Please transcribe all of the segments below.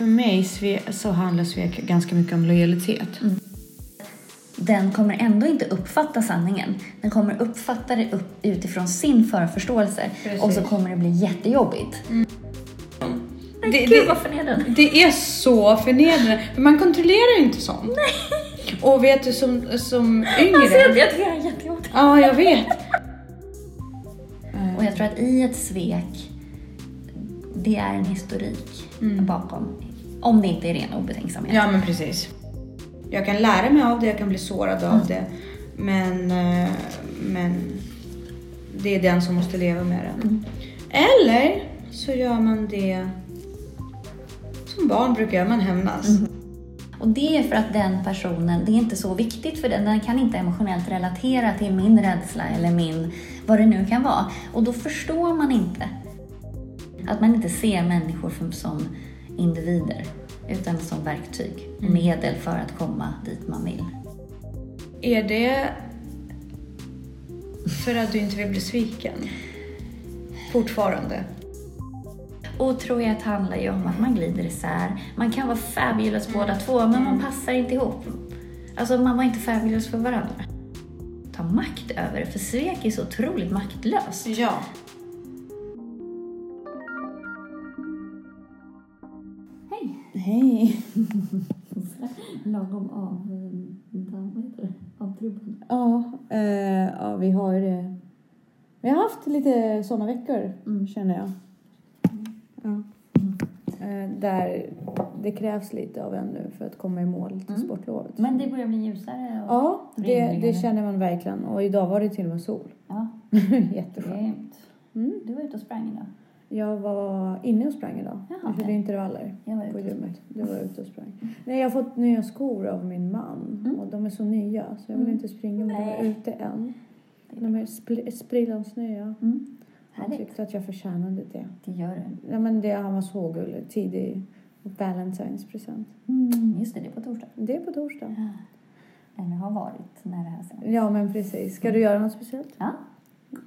för mig så handlar svek ganska mycket om lojalitet. Den kommer ändå inte uppfatta sanningen. Den kommer uppfatta det upp utifrån sin förförståelse. Precis. Och så kommer det bli jättejobbigt. Men Det- gud vad förnedrande. Det är så förnedrande. För man kontrollerar ju inte sånt. Och vet du som, som Alltså, yngre. jag tycker det är jättejobbigt. Ja, jag vet. Och jag tror att i ett svek, det är en historik bakom. Om det inte är ren obetänksamhet. Ja, men precis. Jag kan lära mig av det, jag kan bli sårad av det. Men, eh, men det är den som måste leva med det. Eller så gör man det som barn brukar göra, man hämnas. Och det är för att den personen, det är inte så viktigt för den, den kan inte emotionellt relatera till min rädsla eller min, vad det nu kan vara. Och då förstår man inte att man inte ser människor som, som individer utan som verktyg, medel för att komma dit man vill. Är det för att du inte vill bli sviken? Fortfarande? Otrohet handlar ju om att man glider isär. Man kan vara fabulous båda två, men man passar inte ihop. Alltså, man var inte fabulous för varandra. Ta makt över det, för svek är så otroligt maktlöst. Ja. Hej! Lagom av... Vad heter det? Avtrubbad. Ja, eh, ja, vi har eh, Vi har haft lite sådana veckor, Mm. känner jag. Ja. Eh, där det krävs lite av en nu för att komma i mål till Mm. sportlovet. Men det börjar bli ljusare. Och... Ja, det, det känner man verkligen. Och idag var det till och med sol. Ja, Jätteskönt. Mm. Du var ute och sprang idag. Jag var inne och sprang idag. Jaha, jag körde intervaller Jag var på gymmet. Du var ute och sprang. Nej, jag har fått nya skor av min man. Mm. Och de är så nya så jag vill Mm. inte springa med dem ute än. De är spl- sprillans nya. Mm. Han tyckte att jag förtjänade det. Det gör du. Ja, men det, han var så gullig. Tidig Valentines present. Mm. Just det, det är på torsdag. Det är på torsdag. Eller har varit när det här sen. Ja, men precis. Ska du göra något speciellt? Ja.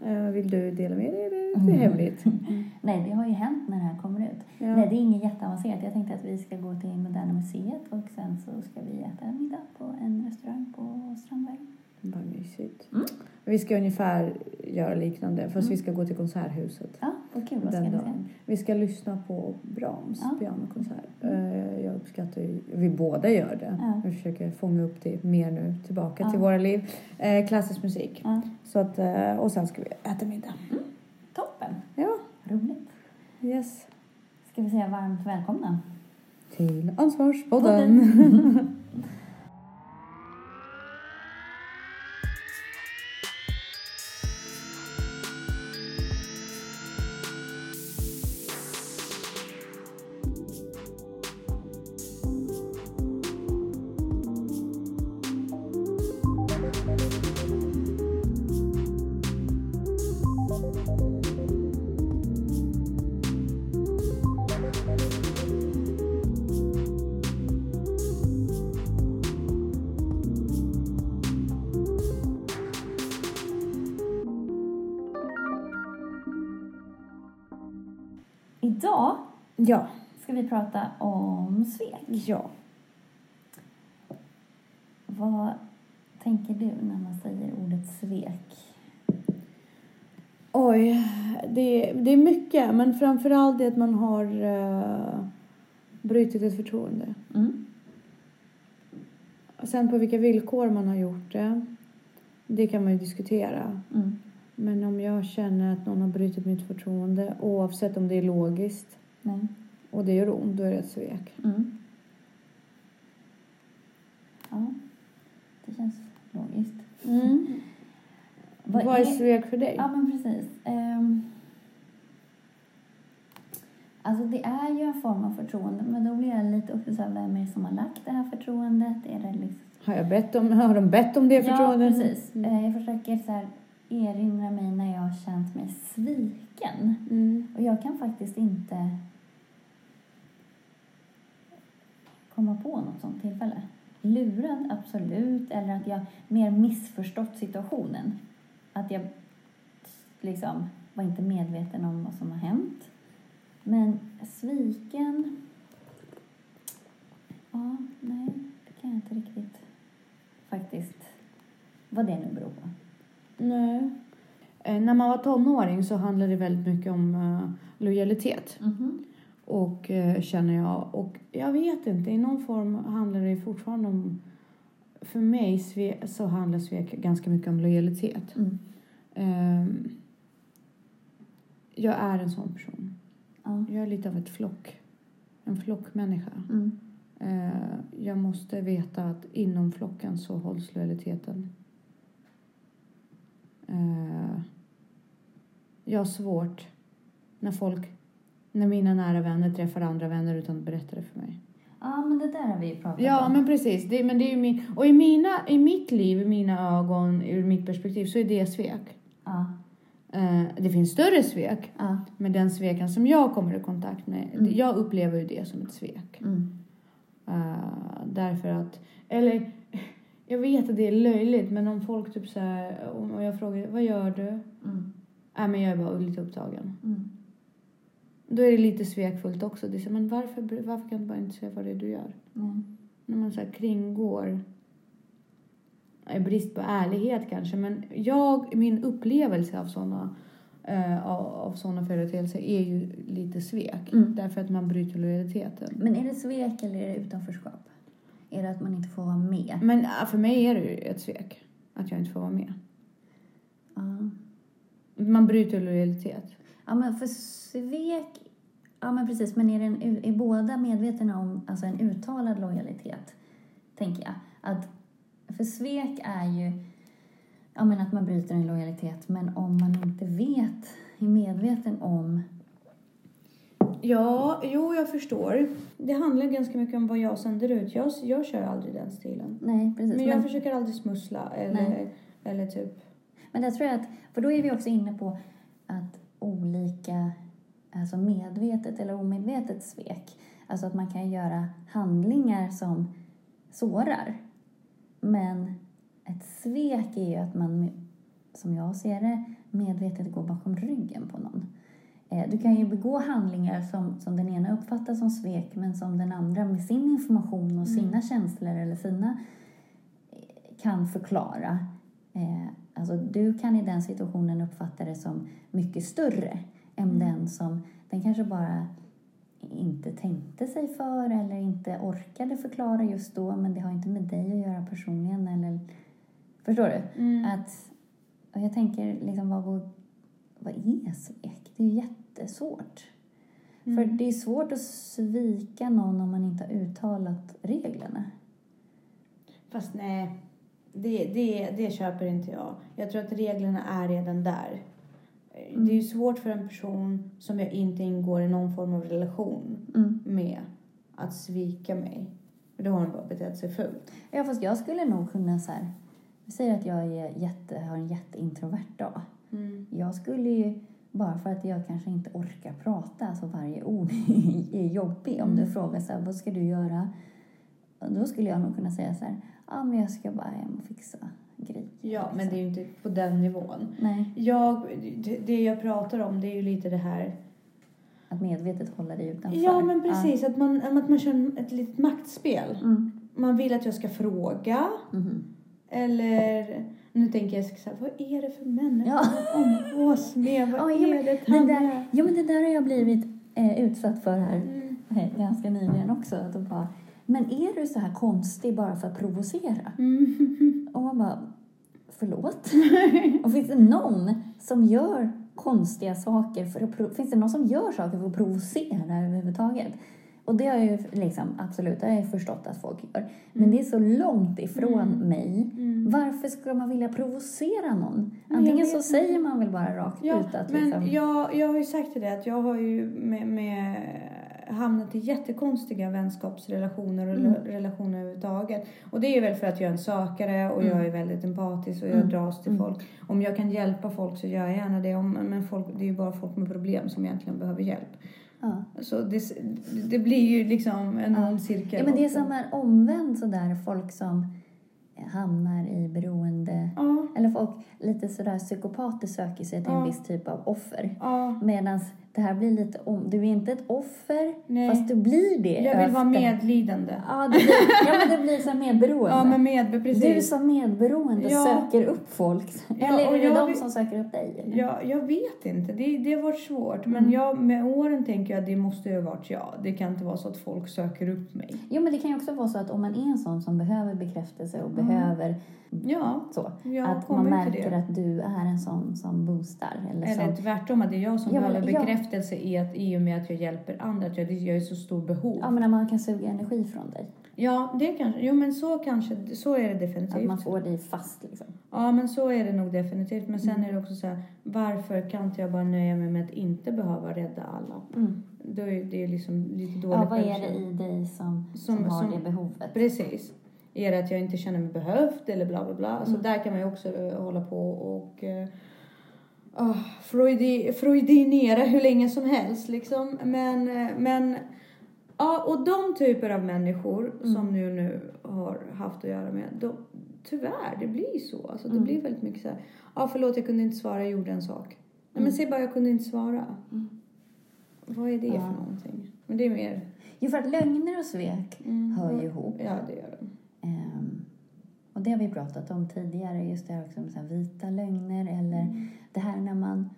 Eh, Vill du dela med dig eller är det hemligt? Nej, det har ju hänt när det här kommer ut. Ja. Nej, det är inget jätteavancerat. Jag tänkte att vi ska gå till Moderna Museet och sen så ska vi äta middag på en restaurang på Strandvägen. Vad mysigt. Mm. Vi ska ungefär göra liknande fast Mm. vi ska gå till Konserthuset. Ja, vad kul. Vad ska ni se? Vi ska lyssna på Brahms Ja. pianokonsert. Eh, Jag uppskattar ju, vi båda gör det. Ja. Vi försöker fånga upp det mer nu tillbaka Ja. till våra liv. Eh, Klassisk musik. Ja, Så att, eh, och sen ska vi äta middag. toppen. Ja, Roligt. yes. Ska vi säga varmt välkomna? Till Ansvarspodden. Ja, ska vi prata om svek. ja. Vad tänker du när man säger ordet svek? Oj, det, det är mycket. Men framförallt det att man har uh, brutit ett förtroende. Mm. Sen på vilka villkor man har gjort det, det kan man ju diskutera. Mm. Men om jag känner att någon har brutit mitt förtroende, oavsett om det är logiskt Nej. och det gör ont, då är det ett svek. Mm. Ja, det känns logiskt. Vad, är svek för dig? Ja, men precis. Ehm, alltså det är ju en form av förtroende, men då blir jag lite här, vem är det som har lagt det här förtroendet? Är det liksom... Har, jag bett om, har de bett om det Ja, förtroendet? precis. Mm. Eh, Jag försöker så här, erinra mig när jag har känt mig sviken. Mm. Och jag kan faktiskt inte komma på något sånt tillfälle. Lurad, absolut. Eller att jag mer missförstått situationen. Att jag liksom var inte medveten om vad som har hänt. Men sviken... Ja, nej, det kan jag inte riktigt faktiskt vad det nu beror på. Nej. Eh, när man var tonåring så handlade det väldigt mycket om eh, lojalitet. Mhm. Och eh, känner jag. Och jag vet inte, i någon form handlar det fortfarande om... För mig sve, så handlar svek ganska mycket om lojalitet. Mm. Ehm, jag är en sån person. Ja. Jag är lite av ett flock. En flockmänniska. Mm. Eh, jag måste veta att inom flocken så hålls lojaliteten. Eh, jag har svårt när folk, när mina nära vänner träffar andra vänner utan att berätta det för mig. ja, men det där har vi ju pratat Ja, om. men precis. Det, men det är min, och i, mina, i mitt liv, i mina ögon, ur mitt perspektiv så är det svek. Ja, Eh, det finns större svek, ja. men den sveken som jag kommer i kontakt med, Mm. jag upplever ju det som ett svek. Mm. Uh, därför att, eller jag vet att det är löjligt men om folk typ så här, om jag frågar vad gör du? Mm. Nej men jag är bara lite upptagen. Mm. Då är det lite svekfullt också. Det är så, men varför, varför kan du bara inte säga vad det är du gör? Mm. När man så här kringgår, brist på ärlighet kanske, men jag, min upplevelse av sådana uh, av, av företeelser är ju lite svek. Mm. Därför att man bryter lojaliteten. Men är det svek eller är det utanförskap? Är det att man inte får vara med? Men för mig är det ju ett svek att jag inte får vara med. Ja. Man bryter lojalitet. Ja, men för svek... Ja, men precis. Men är, det en, är båda medvetna om alltså en uttalad lojalitet? Tänker jag. Att, för svek är ju ja, men att man bryter en lojalitet. Men om man inte vet, är medveten om... Ja, jo, jag förstår. Det handlar ganska mycket om vad jag sänder ut. Jag, jag kör aldrig den stilen. Nej, precis. Men jag Men, försöker aldrig smussla eller, Nej. eller typ... men där tror jag att... För då är vi också inne på att olika... Alltså medvetet eller omedvetet svek. Alltså att man kan göra handlingar som sårar. Men ett svek är ju att man, som jag ser det, medvetet går bakom ryggen på någon. Eh, Du kan ju begå handlingar som, som den ena uppfattar som svek men som den andra med sin information och sina känslor eller sina eh, kan förklara. Eh, Alltså du kan i den situationen uppfatta det som mycket större än den som den kanske bara inte tänkte sig för eller inte orkade förklara just då men det har inte med dig att göra personligen eller förstår du? Mm. Att, och jag tänker liksom vad, vad, vad är svek? Det är ju jättesvårt. Mm. För det är svårt att svika någon om man inte har uttalat reglerna. Fast nej, det, det, det köper inte jag. Jag tror att reglerna är redan där. Det är ju svårt för en person som jag inte ingår i någon form av relation Mm. med att svika mig. För då har hon bara betett sig fult. Ja, fast jag skulle nog kunna så här, vi säger att jag är jätte, har en jätteintrovert dag. Mm. Jag skulle ju, bara för att jag kanske inte orkar prata, alltså varje ord är jobbig. Om du frågar så här, vad ska du göra? Då skulle jag nog kunna säga så här, ja men jag ska bara hem och fixa grejer. Ja, men det är ju inte på den nivån. Nej, Jag, det, jag pratar om det är ju lite det här. att medvetet hålla dig utanför. Ja, men precis. Att, man, att man kör ett litet maktspel. Ja. Mm. Man vill att jag ska fråga. Mhm. Eller, nu tänker jag så här, vad är det för människor Ja. som umgås med? Vad Ja, ja, är men det där, ja, men det där har jag blivit eh, utsatt för här Mm. eh, ganska nyligen också. Att bara, men är du så här konstig bara för att provocera? Mm. Och man bara, förlåt? och finns det någon som gör konstiga saker för att finns det någon som gör saker för att provocera överhuvudtaget? Och det har jag ju liksom, absolut, det har jag förstått att folk gör. Men det är så långt ifrån mig. Mm. Varför skulle man vilja provocera någon? Antingen så säger man väl bara rakt Ja, ut att men liksom... jag, jag har ju sagt till dig att jag har ju med, med hamnat i jättekonstiga vänskapsrelationer och Mm. relationer överhuvudtaget. Och det är väl för att jag är en sökare och jag är väldigt empatisk och jag Mm. dras till Mm. folk. Om jag kan hjälpa folk så gör jag gärna det. Om, men folk, det är ju bara folk med problem som egentligen behöver hjälp. Ja. Så det, det blir ju liksom en Ja. cirkel. ja, men det är som är omvänt sådär, folk som hamnar i beroende... Ja, Eller folk lite sådär psykopater söker sig till en viss typ av offer. ja. Medan det här blir lite om... Du är inte ett offer, Nej. fast du blir det. Jag vill vara efter- medlidande. Ja, det blir, ja, men det blir så medberoende. Ja, men med, precis. Du som medberoende Ja. söker upp folk. Ja, eller är det de vill- som söker upp dig? Eller? Ja, jag vet inte. Det, det har varit svårt. Mm. Men jag, med åren tänker jag att det måste ju ha varit jag. Det kan inte vara så att folk söker upp mig. Jo, men det kan ju också vara så att om man är en sån som behöver bekräftelse och behöver Ja, så, att man märker att du är en sån som boostar. Eller, Eller som, tvärtom, att det är jag som Ja, behöver ja. Bekräftelse i, att, i och med att jag hjälper andra. Att jag, jag är så stor behov. ja, men när man kan suga energi från dig. Ja, det kanske. Jo, men så kanske. Så är det Att definitivt. man får dig fast liksom. Ja, men så är det nog definitivt. Men Mm. sen är det också så här, varför kan inte jag bara nöja mig med att inte behöva rädda alla? Mm. Då är det liksom lite dåligt. Ja, vad är det i dig som, som, Som- har som- det behovet? Precis. Är det att jag inte känner mig behövd eller bla bla bla. Mm. Så där kan man ju också eh, hålla på och uh, freudi, freudinera hur länge som helst liksom. Men, men ja, och de typer av människor Mm. som nu, nu har haft att göra med, de, tyvärr, det blir så. Alltså, det Mm. blir väldigt mycket så här, ja förlåt jag kunde inte svara, jag gjorde en sak. Nej Mm. men säg bara jag kunde inte svara. Vad är det Ja. för någonting? Men det är mer... Jo, för att lögner och svek Mm. hör ju ihop. Ja, det gör det. Ehm, och det har vi pratat om tidigare, just det här också med vita lögner eller Mm. det här när man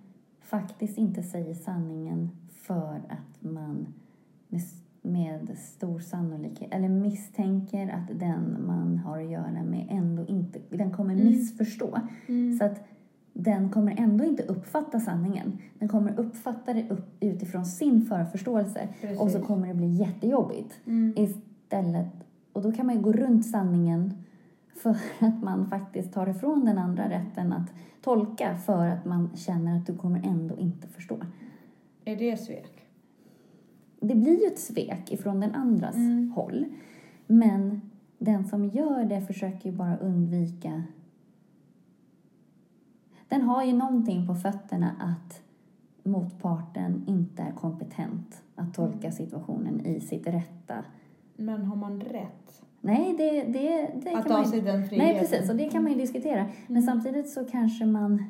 faktiskt inte säger sanningen för att man med, med stor sannolikhet, eller misstänker att den man har att göra med ändå inte, den kommer Mm. missförstå. Så att den kommer ändå inte uppfatta sanningen. Den kommer uppfatta det upp, utifrån sin förförståelse Precis. och så kommer det bli jättejobbigt Mm. istället. Och då kan man ju gå runt sanningen för att man faktiskt tar ifrån den andra rätten att tolka för att man känner att du kommer ändå inte förstå. Är det svek? Det blir ju ett svek ifrån den andras Mm. håll. Men den som gör det försöker ju bara undvika... Den har ju någonting på fötterna att motparten inte är kompetent att tolka situationen i sitt rätta Men har man rätt? Nej, det, det, det Att kan ta man sig den friheten? Nej, precis. Och det kan man ju diskutera. Men samtidigt så kanske man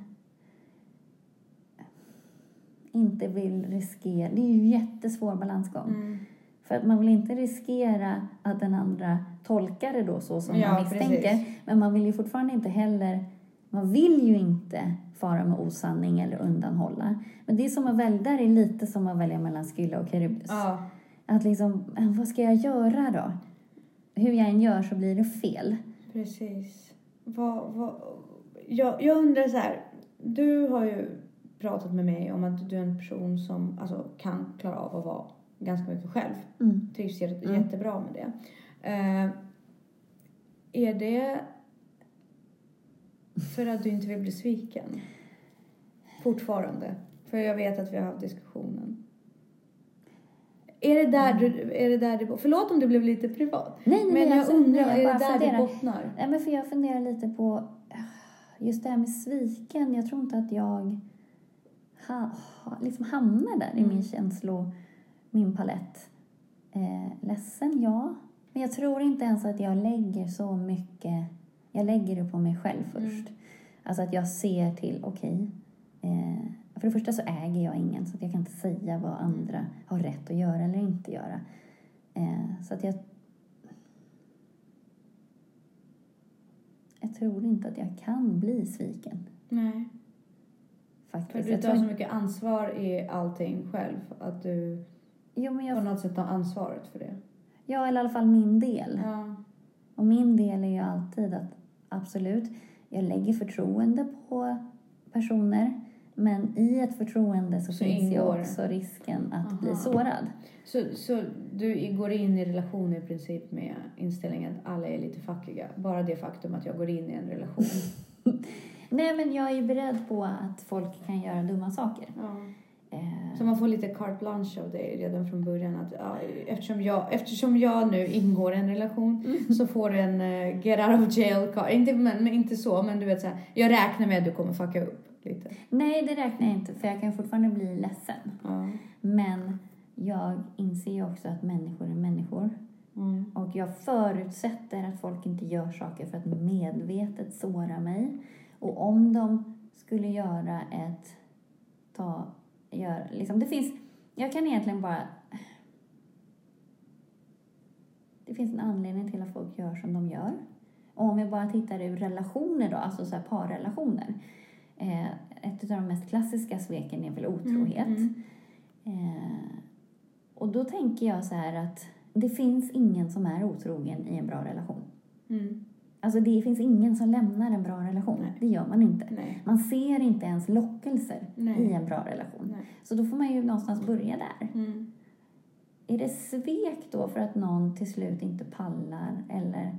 inte vill riskera... Det är ju en jättesvår balansgång. Mm. För att man vill inte riskera att den andra tolkar det då så som Ja, man misstänker. precis. Men man vill ju fortfarande inte heller... Man vill ju inte fara med osanning eller undanhålla. Men det är som att välja, där är lite som att välja mellan Skylla och Charybdis. Ja, Att liksom, vad ska jag göra då? Hur jag än gör så blir det fel. precis. Vad, vad, jag, jag undrar så här. Du har ju pratat med mig om att du är en person som alltså, kan klara av att vara ganska mycket själv. Mm. Trivs jätte- jättebra med det. Eh, är det för att du inte vill bli sviken? Fortfarande. För jag vet att vi har haft diskussionen. Är det där du, är det där det, förlåt om det blev lite privat. Nej, nej, men jag alltså, undrar, nej, jag är det där funderar. det bottnar? Nej, men för jag funderar lite på just det här med sviken. Jag tror inte att jag ha, ha, liksom hamnar där i Mm. min känslo, min palett. Eh, ledsen, ja. Men jag tror inte ens att jag lägger så mycket. Jag lägger det på mig själv Mm. först. Alltså att jag ser till, okej. eh, för det första så äger jag ingen så att jag kan inte säga vad andra har rätt att göra eller inte göra. Eh, så att jag jag tror inte att jag kan bli sviken. Nej. För Faktiskt. du Jag tar tror så mycket ansvar i allting själv. Att du jo, men på jag, något sätt tar ansvaret för det. ja, eller i alla fall min del. Ja. Och min del är ju alltid att absolut, jag lägger förtroende på personer. Men i ett förtroende så, Så finns ju också risken att Aha. bli sårad. Så, så du går in i relationer i princip med inställningen att alla är lite fackiga. Bara det faktum att jag går in i en relation. Nej, men jag är ju beredd på att folk kan göra dumma saker. Ja. Eh, Så man får lite carte blanche av dig redan från början. Att, ja, eftersom, jag, eftersom jag nu ingår i en relation så får du en uh, get out of jail card. Inte, men inte så, men du vet så här, jag räknar med att du kommer fucka upp lite. nej, det räknar jag inte, för jag kan fortfarande bli ledsen. Ja. Men jag inser ju också att människor är människor. Mm. Och jag förutsätter att folk inte gör saker för att medvetet såra mig. Och om de skulle göra ett, ta gör, liksom, det finns, jag kan egentligen bara det finns en anledning till att folk gör som de gör. Och om vi bara tittar ur relationer då, alltså så här parrelationer. Eh, ett av de mest klassiska sveken är väl otrohet. Mm, Eh, och då tänker jag så här att det finns ingen som är otrogen i en bra relation. Mm. Alltså det finns ingen som lämnar en bra relation. Nej. Det gör man inte. Nej. Man ser inte ens lockelser Nej. i en bra relation. Så då får man ju någonstans börja där. Mm. Är det svek då för att någon till slut inte pallar? Eller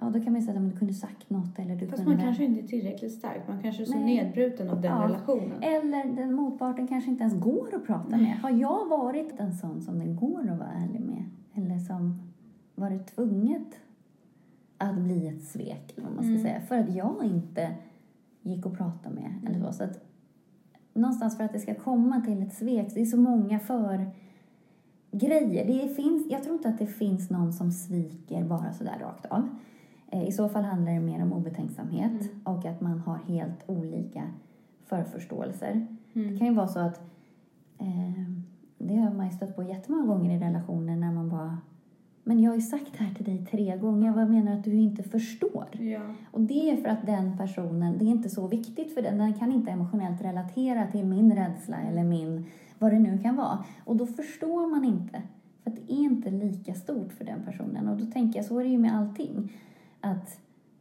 ja, då kan man ju säga att du kunde sagt något eller du Fast kunde... man kanske inte är tillräckligt stark. Man kanske är så Nej. nedbruten av den Ja. relationen. Eller den motparten kanske inte ens går att prata Nej. med. Har jag varit en sån som den går att vara ärlig med? Eller som varit tvunget att bli ett svek, eller vad man ska Mm. säga, för att jag inte gick och pratade med. Eller så. så att, någonstans för att det ska komma till ett svek, det är så många för grejer. Det finns, jag tror inte att det finns någon som sviker bara sådär rakt av. Eh, I så fall handlar det mer om obetänksamhet Mm. och att man har helt olika förförståelser. Det Mm. kan ju vara så att eh, det har man ju stött på jättemånga gånger i relationer när man bara men jag har ju sagt det här till dig tre gånger, vad menar du att du inte förstår? Ja. Och det är för att den personen, det är inte så viktigt för den, den kan inte emotionellt relatera till min rädsla eller min, vad det nu kan vara. Och då förstår man inte, för att det är inte lika stort för den personen. Och då tänker jag, så är det ju med allting. Att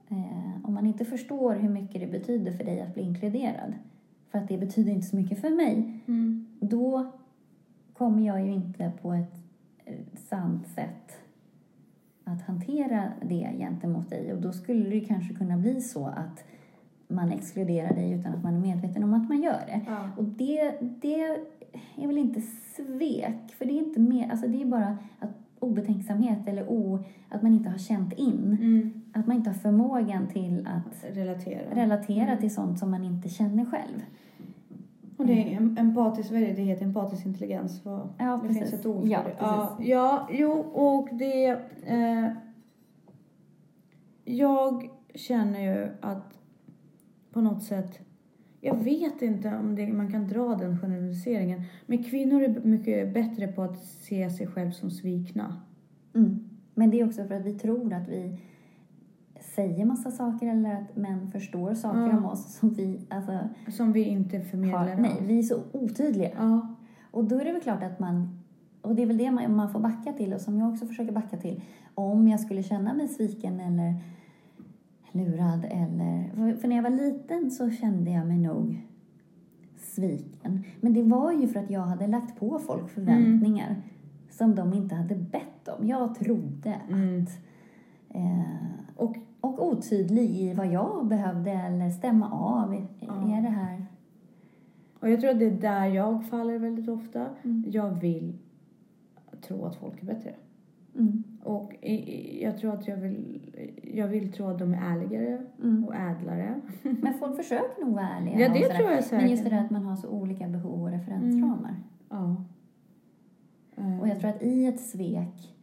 eh, om man inte förstår hur mycket det betyder för dig att bli inkluderad, för att det betyder inte så mycket för mig, Mm. då kommer jag ju inte på ett eh, sant sätt att hantera det gentemot dig. Och då skulle det kanske kunna bli så att man exkluderar dig utan att man är medveten om att man gör det. Ja. Och det, det är väl inte svek, för det är inte mer, alltså det är bara att obetänksamhet eller o, att man inte har känt in. Mm. Att man inte har förmågan till att Relatera. relatera till sånt som man inte känner själv. Och det är em- empatisk, vad är det det heter? Empatisk intelligens? Vad? Ja, det precis. finns ett ord för Ja, det. Ja, ja, jo, och det... Eh, jag känner ju att på något sätt... Jag vet inte om det, man kan dra den generaliseringen. Men kvinnor är mycket bättre på att se sig själv som svikna. Mm. Men det är också för att vi tror att vi säger massa saker eller att män förstår saker Ja. om oss som vi alltså, Som vi inte förmedlar. har. Nej, vi är så otydliga. Ja. Och då är det väl klart att man, och det är väl det man, man får backa till och som jag också försöker backa till. Om jag skulle känna mig sviken eller lurad eller... För, för när jag var liten så kände jag mig nog sviken. Men det var ju för att jag hade lagt på folk förväntningar som de inte hade bett om. Jag trodde Mm. att... Eh, Och och otydlig i vad jag behövde eller stämma av. Ja. är det här... Och jag tror att det är där jag faller väldigt ofta. Mm. Jag vill tro att folk är bättre. Mm. Och jag tror att jag vill, jag vill tro att de är ärligare Mm. och ädlare. Men folk försöker nog vara ärliga. Ja, det tror jag säkert. Men just det där att man har så olika behov och referensramar. Ja. Och jag tror att i ett svek,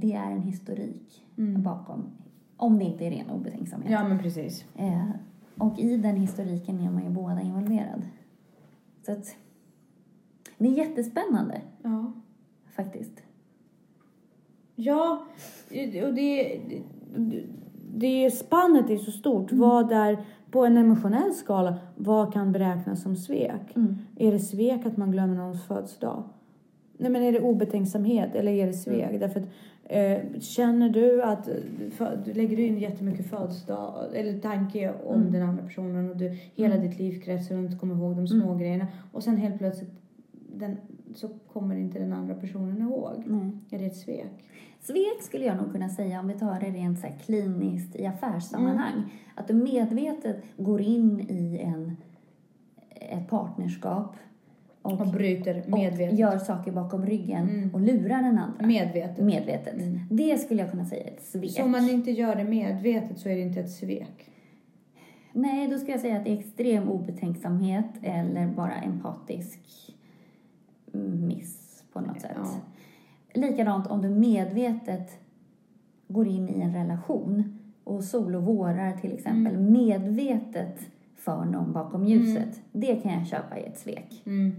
det är en historik Mm. bakom. Om det inte är ren obetänksamhet. Ja, men precis. Eh, och i den historiken är man ju båda involverad. Så att det är jättespännande Ja. faktiskt. Ja, och det, det, det spannet är så stort. Vad är, på en emotionell skala, vad kan beräknas som svek? Mm. Är det svek att man glömmer någons födelsedag? Nej, men är det obetänksamhet eller är det svek? Mm. Därför att, känner du att du lägger du in jättemycket födelsedag eller tanke om Mm. den andra personen och du, hela Mm. ditt liv kretsar runt att komma ihåg de små Mm. grejerna och sen helt plötsligt den, så kommer inte den andra personen ihåg. Nej. Är det ett svek? Svek skulle jag nog kunna säga, om vi tar det rent så här kliniskt i affärssammanhang, att du medvetet går in i en, ett partnerskap och, Och bryter och medvetet. gör saker bakom ryggen Mm. och lurar den andra. Medvetet. Medvetet. Mm. Det skulle jag kunna säga är ett svek. Så om man inte gör det medvetet så är det inte ett svek? Nej, då skulle jag säga att det är extrem obetänksamhet eller bara empatisk miss på något sätt. Ja. Likadant om du medvetet går in i en relation och solovårar till exempel, Mm. medvetet för någon bakom ljuset. Det kan jag köpa i ett svek. Mm.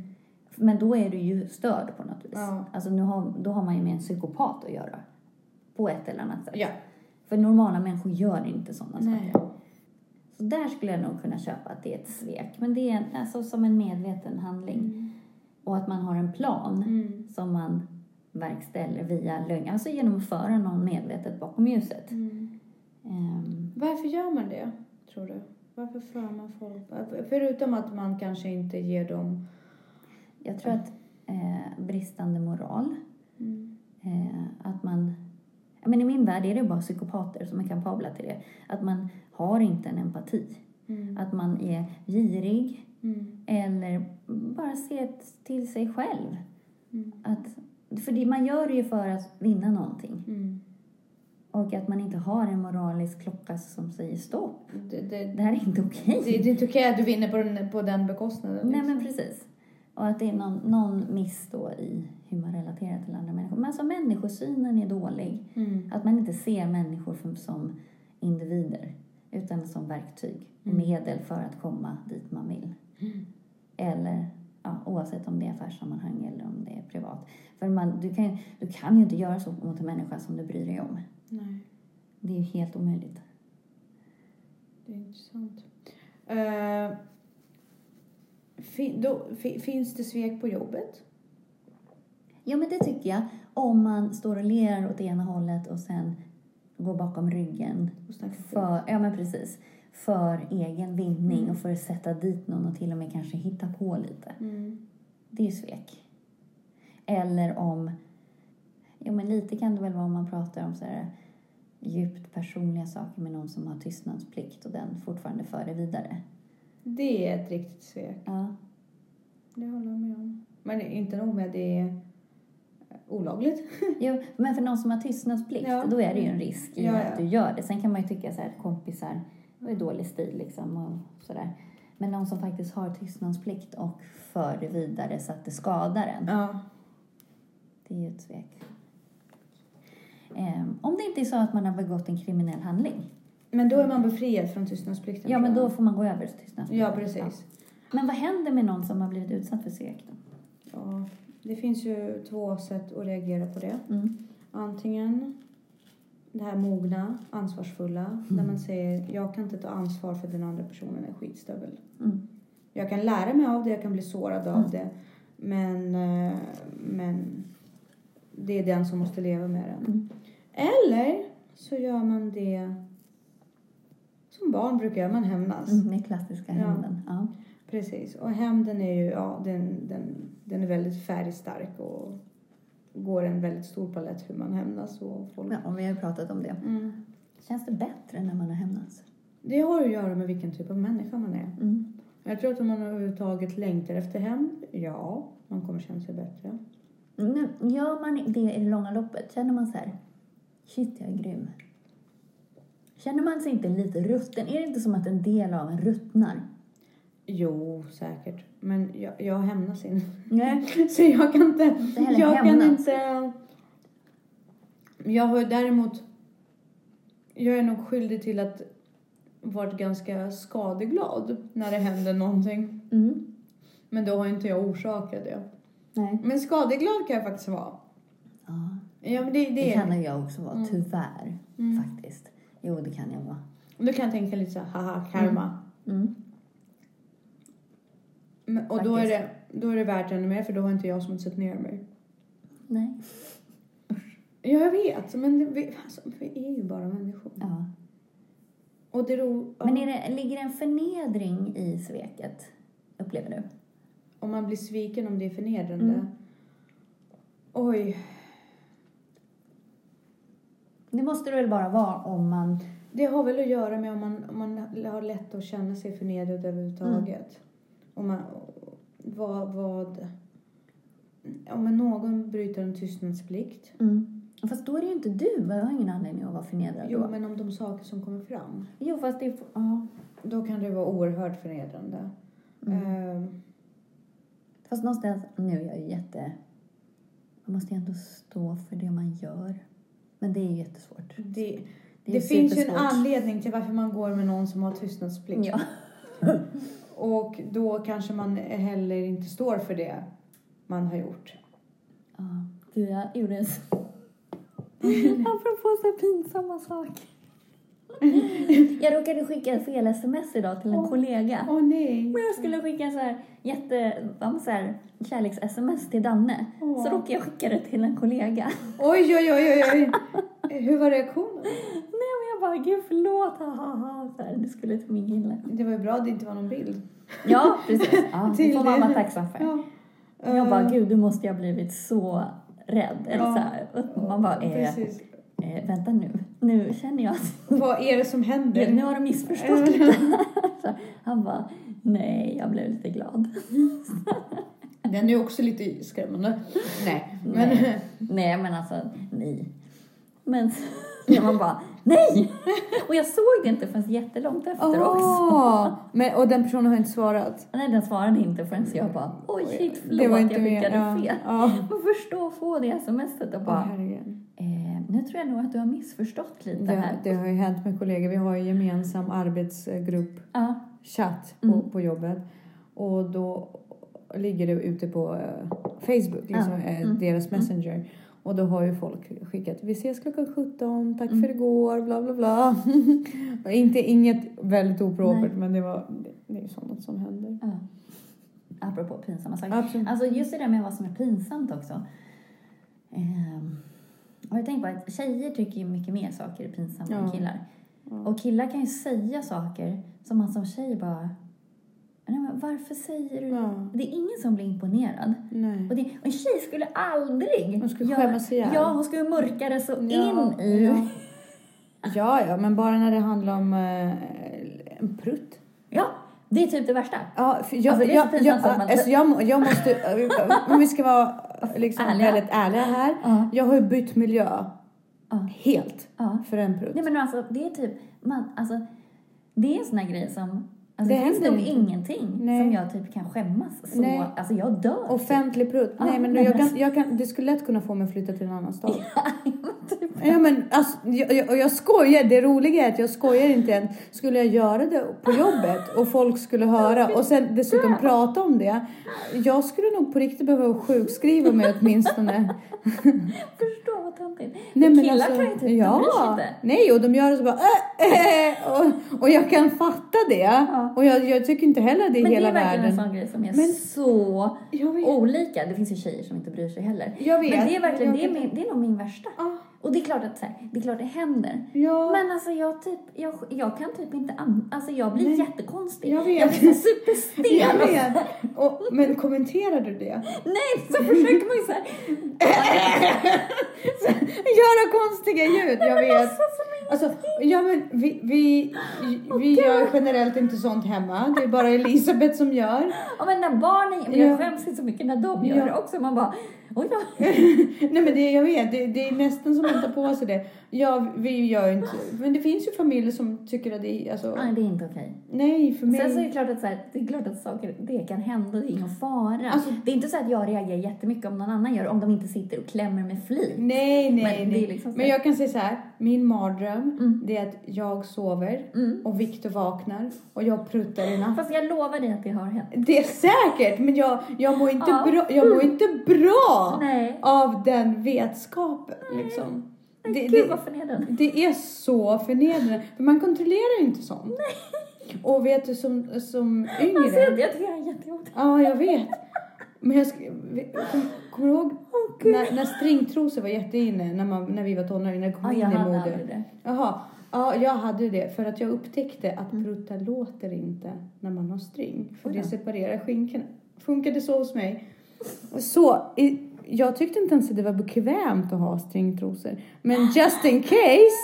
Men då är du ju störd på något vis. Ja. Alltså nu har, då har man ju med en psykopat att göra. På ett eller annat sätt. Ja. För normala människor gör inte sådana saker. Så där skulle jag nog kunna köpa att det är ett svek. Men det är en, alltså som en medveten handling. Och att man har en plan Mm. som man verkställer via lögn. Alltså genom att föra någon medvetet bakom ljuset. Mm. Ehm, Varför gör man det, tror du? Varför för man folk? Förutom att man kanske inte ger dem... jag tror att eh, bristande moral, Mm. eh, att man... Men I min värld är det bara psykopater som är kapabla till det. Att man har inte en empati. Mm. Att man är girig Mm. eller bara ser till sig själv. Mm. Att, för det, man gör det ju för att vinna någonting. Mm. Och att man inte har en moralisk klocka som säger stopp. Det, det, Det här är inte okej. det, det är inte okej att du vinner på den, på den bekostnaden. Nej liksom. men precis. Och att det är någon, någon miss då i hur man relaterar till andra människor. Men alltså människosynen är dålig. Mm. Att man inte ser människor som, som individer utan som verktyg och Mm. medel för att komma dit man vill. Mm. Eller ja, oavsett om det är affärssammanhang eller om det är privat. För man, du, kan, du kan ju inte göra så mot en människa som du bryr dig om. Nej, Det är ju helt omöjligt. det är intressant. Uh, fin, då, fi, finns det svek på jobbet? Ja, men det tycker jag. Om man står och ler åt ena hållet och sen går bakom ryggen. För, ja, men precis. För egen vinning Mm. och för att sätta dit någon och till och med kanske hitta på lite. Mm. Det är ju svek. Eller om... Ja, men lite kan det väl vara om man pratar om så här djupt personliga saker med någon som har tystnadsplikt och den fortfarande för det vidare. Det är ett riktigt svek. Ja, Det håller jag med om. Men inte nog med det är olagligt. jo, men för någon som har tystnadsplikt, Ja. då är det ju en risk i Ja, att du gör det. Sen kan man ju tycka så här, kompisar, det är dålig stil liksom och sådär. Men någon som faktiskt har tystnadsplikt och för det vidare så att det skadar en, Ja. det är ju ett svek. Ehm, om det inte är så att man har begått en kriminell handling, Men då är man befriad från tystnadsplikten. ja men då får man gå över till tystnadsplikt. Ja, precis. Men vad händer med någon som har blivit utsatt för svek då? Ja, det finns ju två sätt att reagera på det. Mm. Antingen det här mogna, ansvarsfulla, där man säger jag kan inte ta ansvar för den andra personen är skitstövel. Mm. Jag kan lära mig av det, jag kan bli sårad av Mm. det. Men, eh, men det är den som måste leva med den. Mm. Eller så gör man det som barn brukar man hämnas. Mm, den klassiska Ja. hämnden. Ja. Precis. Och hämnden är ju, ja, den, den, den är väldigt färgstark och går en väldigt stor palett hur man hämnas och folk. ja, och vi har ju pratat om det. Mm. Känns det bättre när man har hämnats? Det har att göra med vilken typ av människa man är. Mm. Jag tror att om man överhuvudtaget längtar efter hämnd, ja, man kommer känna sig bättre. Nu, gör man det i det långa loppet, känner man så här, shit jag är grym. Känner man sig inte lite rutten? Är det inte som att en del av en ruttnar? Jo, säkert. Men jag, jag hämnas inte. Nej. Så jag kan inte... Inte jag kan hämnas. inte... Jag har däremot... Jag är nog skyldig till att varit ganska skadeglad när det händer någonting. Mm. Men då har inte jag orsakat det. Nej. Men skadeglad kan jag faktiskt vara. Ja, Ja, men det, det, det kan jag också vara, Mm. tyvärr. Mm. Faktiskt. Jo, det kan jag vara. Då kan tänka lite så här, haha, karma. Mm. Men, och då är, det, då är det värt ännu mer för då har inte jag smutsat ner mig. Nej. Ja, jag vet. Men det, vi, alltså, vi är ju bara människor. Ja. Och det ro, Men är det, ligger det en förnedring i sveket, upplever du? Om man blir sviken om det är förnedrande. Mm. Oj. Det måste det väl bara vara om man... Det har väl att göra med om man, om man har lätt att känna sig förnedrad överhuvudtaget. Om man, vad, vad... Om någon bryter en tystnadsplikt. Mm. Fast då är det ju inte du. Jag har ingen anledning att vara förnedrad Jo, då. men om de saker som kommer fram. Jo, fast det. Ja. Då kan det vara oerhört förnedrande. Mm. Ehm, Fast någonstans, nu är jag ju jätte... Man måste ju ändå stå för det man gör. Men det är jättesvårt. det Det, det, finns ju en anledning till varför man går med någon som har tystnadsplikt. Ja. Och då kanske man heller inte står för det man har gjort. Ja, du, jag gjorde en... s- Apropå så pinsamma saker. Jag råkade skicka fel sms idag till en kollega. Åh nej. Men jag skulle skicka så här jätte, så här, kärleks-sms till Danne. Åh. Så råkade jag skicka det till en kollega. Oj, oj, oj, oj. Hur var reaktionen? Nej men jag bara, gud förlåt, ha, ha, ha. Så här, det skulle till min kille. Det var ju bra att det inte var någon bild. Ja, precis. Ja, det får vara tacksam för. Ja. Jag bara, Eh, gud du måste ju ha blivit så rädd. Eller Ja. så här. Man bara, eh, Precis. Eh, vänta nu. Nu känner jag att Vad är det som händer? nu har du missförstått lite. så han bara, nej, jag blev lite glad. Den är också lite skrämmande. Nej, men... Nej. Nej, men alltså, nej. Men så man bara, nej! Och jag såg det inte förrän jättelångt efter också. Åh! Men, och den personen har inte svarat? Nej, den svarade inte förrän jag bara, oj shit, förlåt, Det var inte jag skickade Ja. fel. Ja. Men förstå att få det smset och bara, herregud. Nu tror jag nog att du har missförstått lite Det, här. det har ju hänt med kollegor. Vi har ju gemensam arbetsgrupp, Ja, chatt på, Mm. på jobbet. Och då ligger det ute på eh, Facebook, liksom, Ja. eh, Mm. deras messenger. Och då har ju folk skickat vi ses klockan 17, tack Mm. för igår, bla bla bla. Inte inget väldigt opropert men det var det, det är sånt som händer. ja. Apropå pinsamma saker. Absolut. Alltså just det där med vad som är pinsamt också. Har jag tänkt på att tjejer tycker ju mycket mer saker är pinsamma än killar. Och killar kan ju säga saker som man som tjej bara... Nej, men varför säger du Ja. Det är ingen som blir imponerad. Nej. Och, det, och en tjej skulle aldrig... Hon skulle skämmas ihjäl. Ja, hon skulle mörka det så Ja, in i... Ja. ja, ja, men bara när det handlar om eh, en prutt. Ja, det är typ det värsta. Ja, jag, Alltså, det är jag, jag, alltså, jag, må- jag måste, om vi ska vara liksom Ärliga. väldigt ärliga här. Ja. Jag har ju bytt miljö Ja. helt för en prutt. Nej men alltså det är typ, man, alltså det är en sån här grej som, alltså Det det, finns nog ingenting Nej. som jag typ kan skämmas så, Nej. alltså jag dör. Offentlig prutt. Ja, Nej men nej, jag men- kan, jag kan, det skulle lätt kunna få mig att flytta till en annan stad. typ. Ja men alltså, jag, och jag skojar, det roliga är att jag skojar inte än. Skulle jag göra det på jobbet och folk skulle höra och sen dessutom prata om det. Jag skulle nog på riktigt behöva sjukskriva mig åtminstone. Förstå vad töntigt. Nej, men Killar alltså, kan ju typ, ja, de inte. Nej, och de gör det så bara äh, äh, och, och jag kan fatta det. Och jag, jag tycker inte heller det är Men det hela är verkligen världen. en sån grej som är Men- så olika. Det finns ju tjejer som inte bryr sig heller. Jag vet, Men det är verkligen, det är, min, det är nog min värsta. Ah, Och det är klart att så här, det är klart det händer. ja. Men alltså jag typ, jag, jag kan typ inte an, alltså jag blir Nej. jättekonstig. Jag vet. Jag blir så superstel. jag vet. Och, men kommenterar du det? Nej, så försöker man ju såhär. Göra konstiga ljud, jag vet. Alltså, ja men vi, vi, vi gör generellt inte sånt hemma. Det är bara Elisabeth som gör. Ja men när barnen, men Ja. jag skäms så mycket när de gör Ja. det också. Man bara, oj då. Nej men det, jag vet, det, det är nästan som att ta på sig det. Ja, vi gör inte, men det finns ju familjer som tycker att det är, alltså, Nej, det är inte okej. nej för mig. Sen så är det klart att, så här, det, är klart att saker det kan hända, det är ingen fara. Alltså- det är inte så att jag reagerar jättemycket om någon annan gör om de inte sitter och klämmer med flit. Nej, nej, Men nej. liksom men jag kan säga så här. Min mardröm, Mm. det är att jag sover Mm. och Viktor vaknar och jag pruttar i natt. Fast jag lovar dig att det har hänt. Det är säkert, men jag, jag, mår inte Ja. bra, jag mår inte bra Nej. av den vetskapen. Liksom. Det, Gud det, vad förnedrande. det är så förnedrande, för man kontrollerar ju inte sånt. Och vet du, som, som yngre... Alltså, jag jag tycker det är jättejobbigt. Ja, jag vet. Men jag sk- kom, kommer du ihåg när, när stringtrosor var jätteinne när, man, när vi var tonåringar, när det kom Ja, in jag i hade mode? det. Jaha. Ja, jag hade det för att jag upptäckte att Mm. prutta låter inte när man har string. För det separerar skinkorna. Funkade så hos mig. Så, i, jag tyckte inte ens att det var bekvämt att ha stringtrosor. Men just in case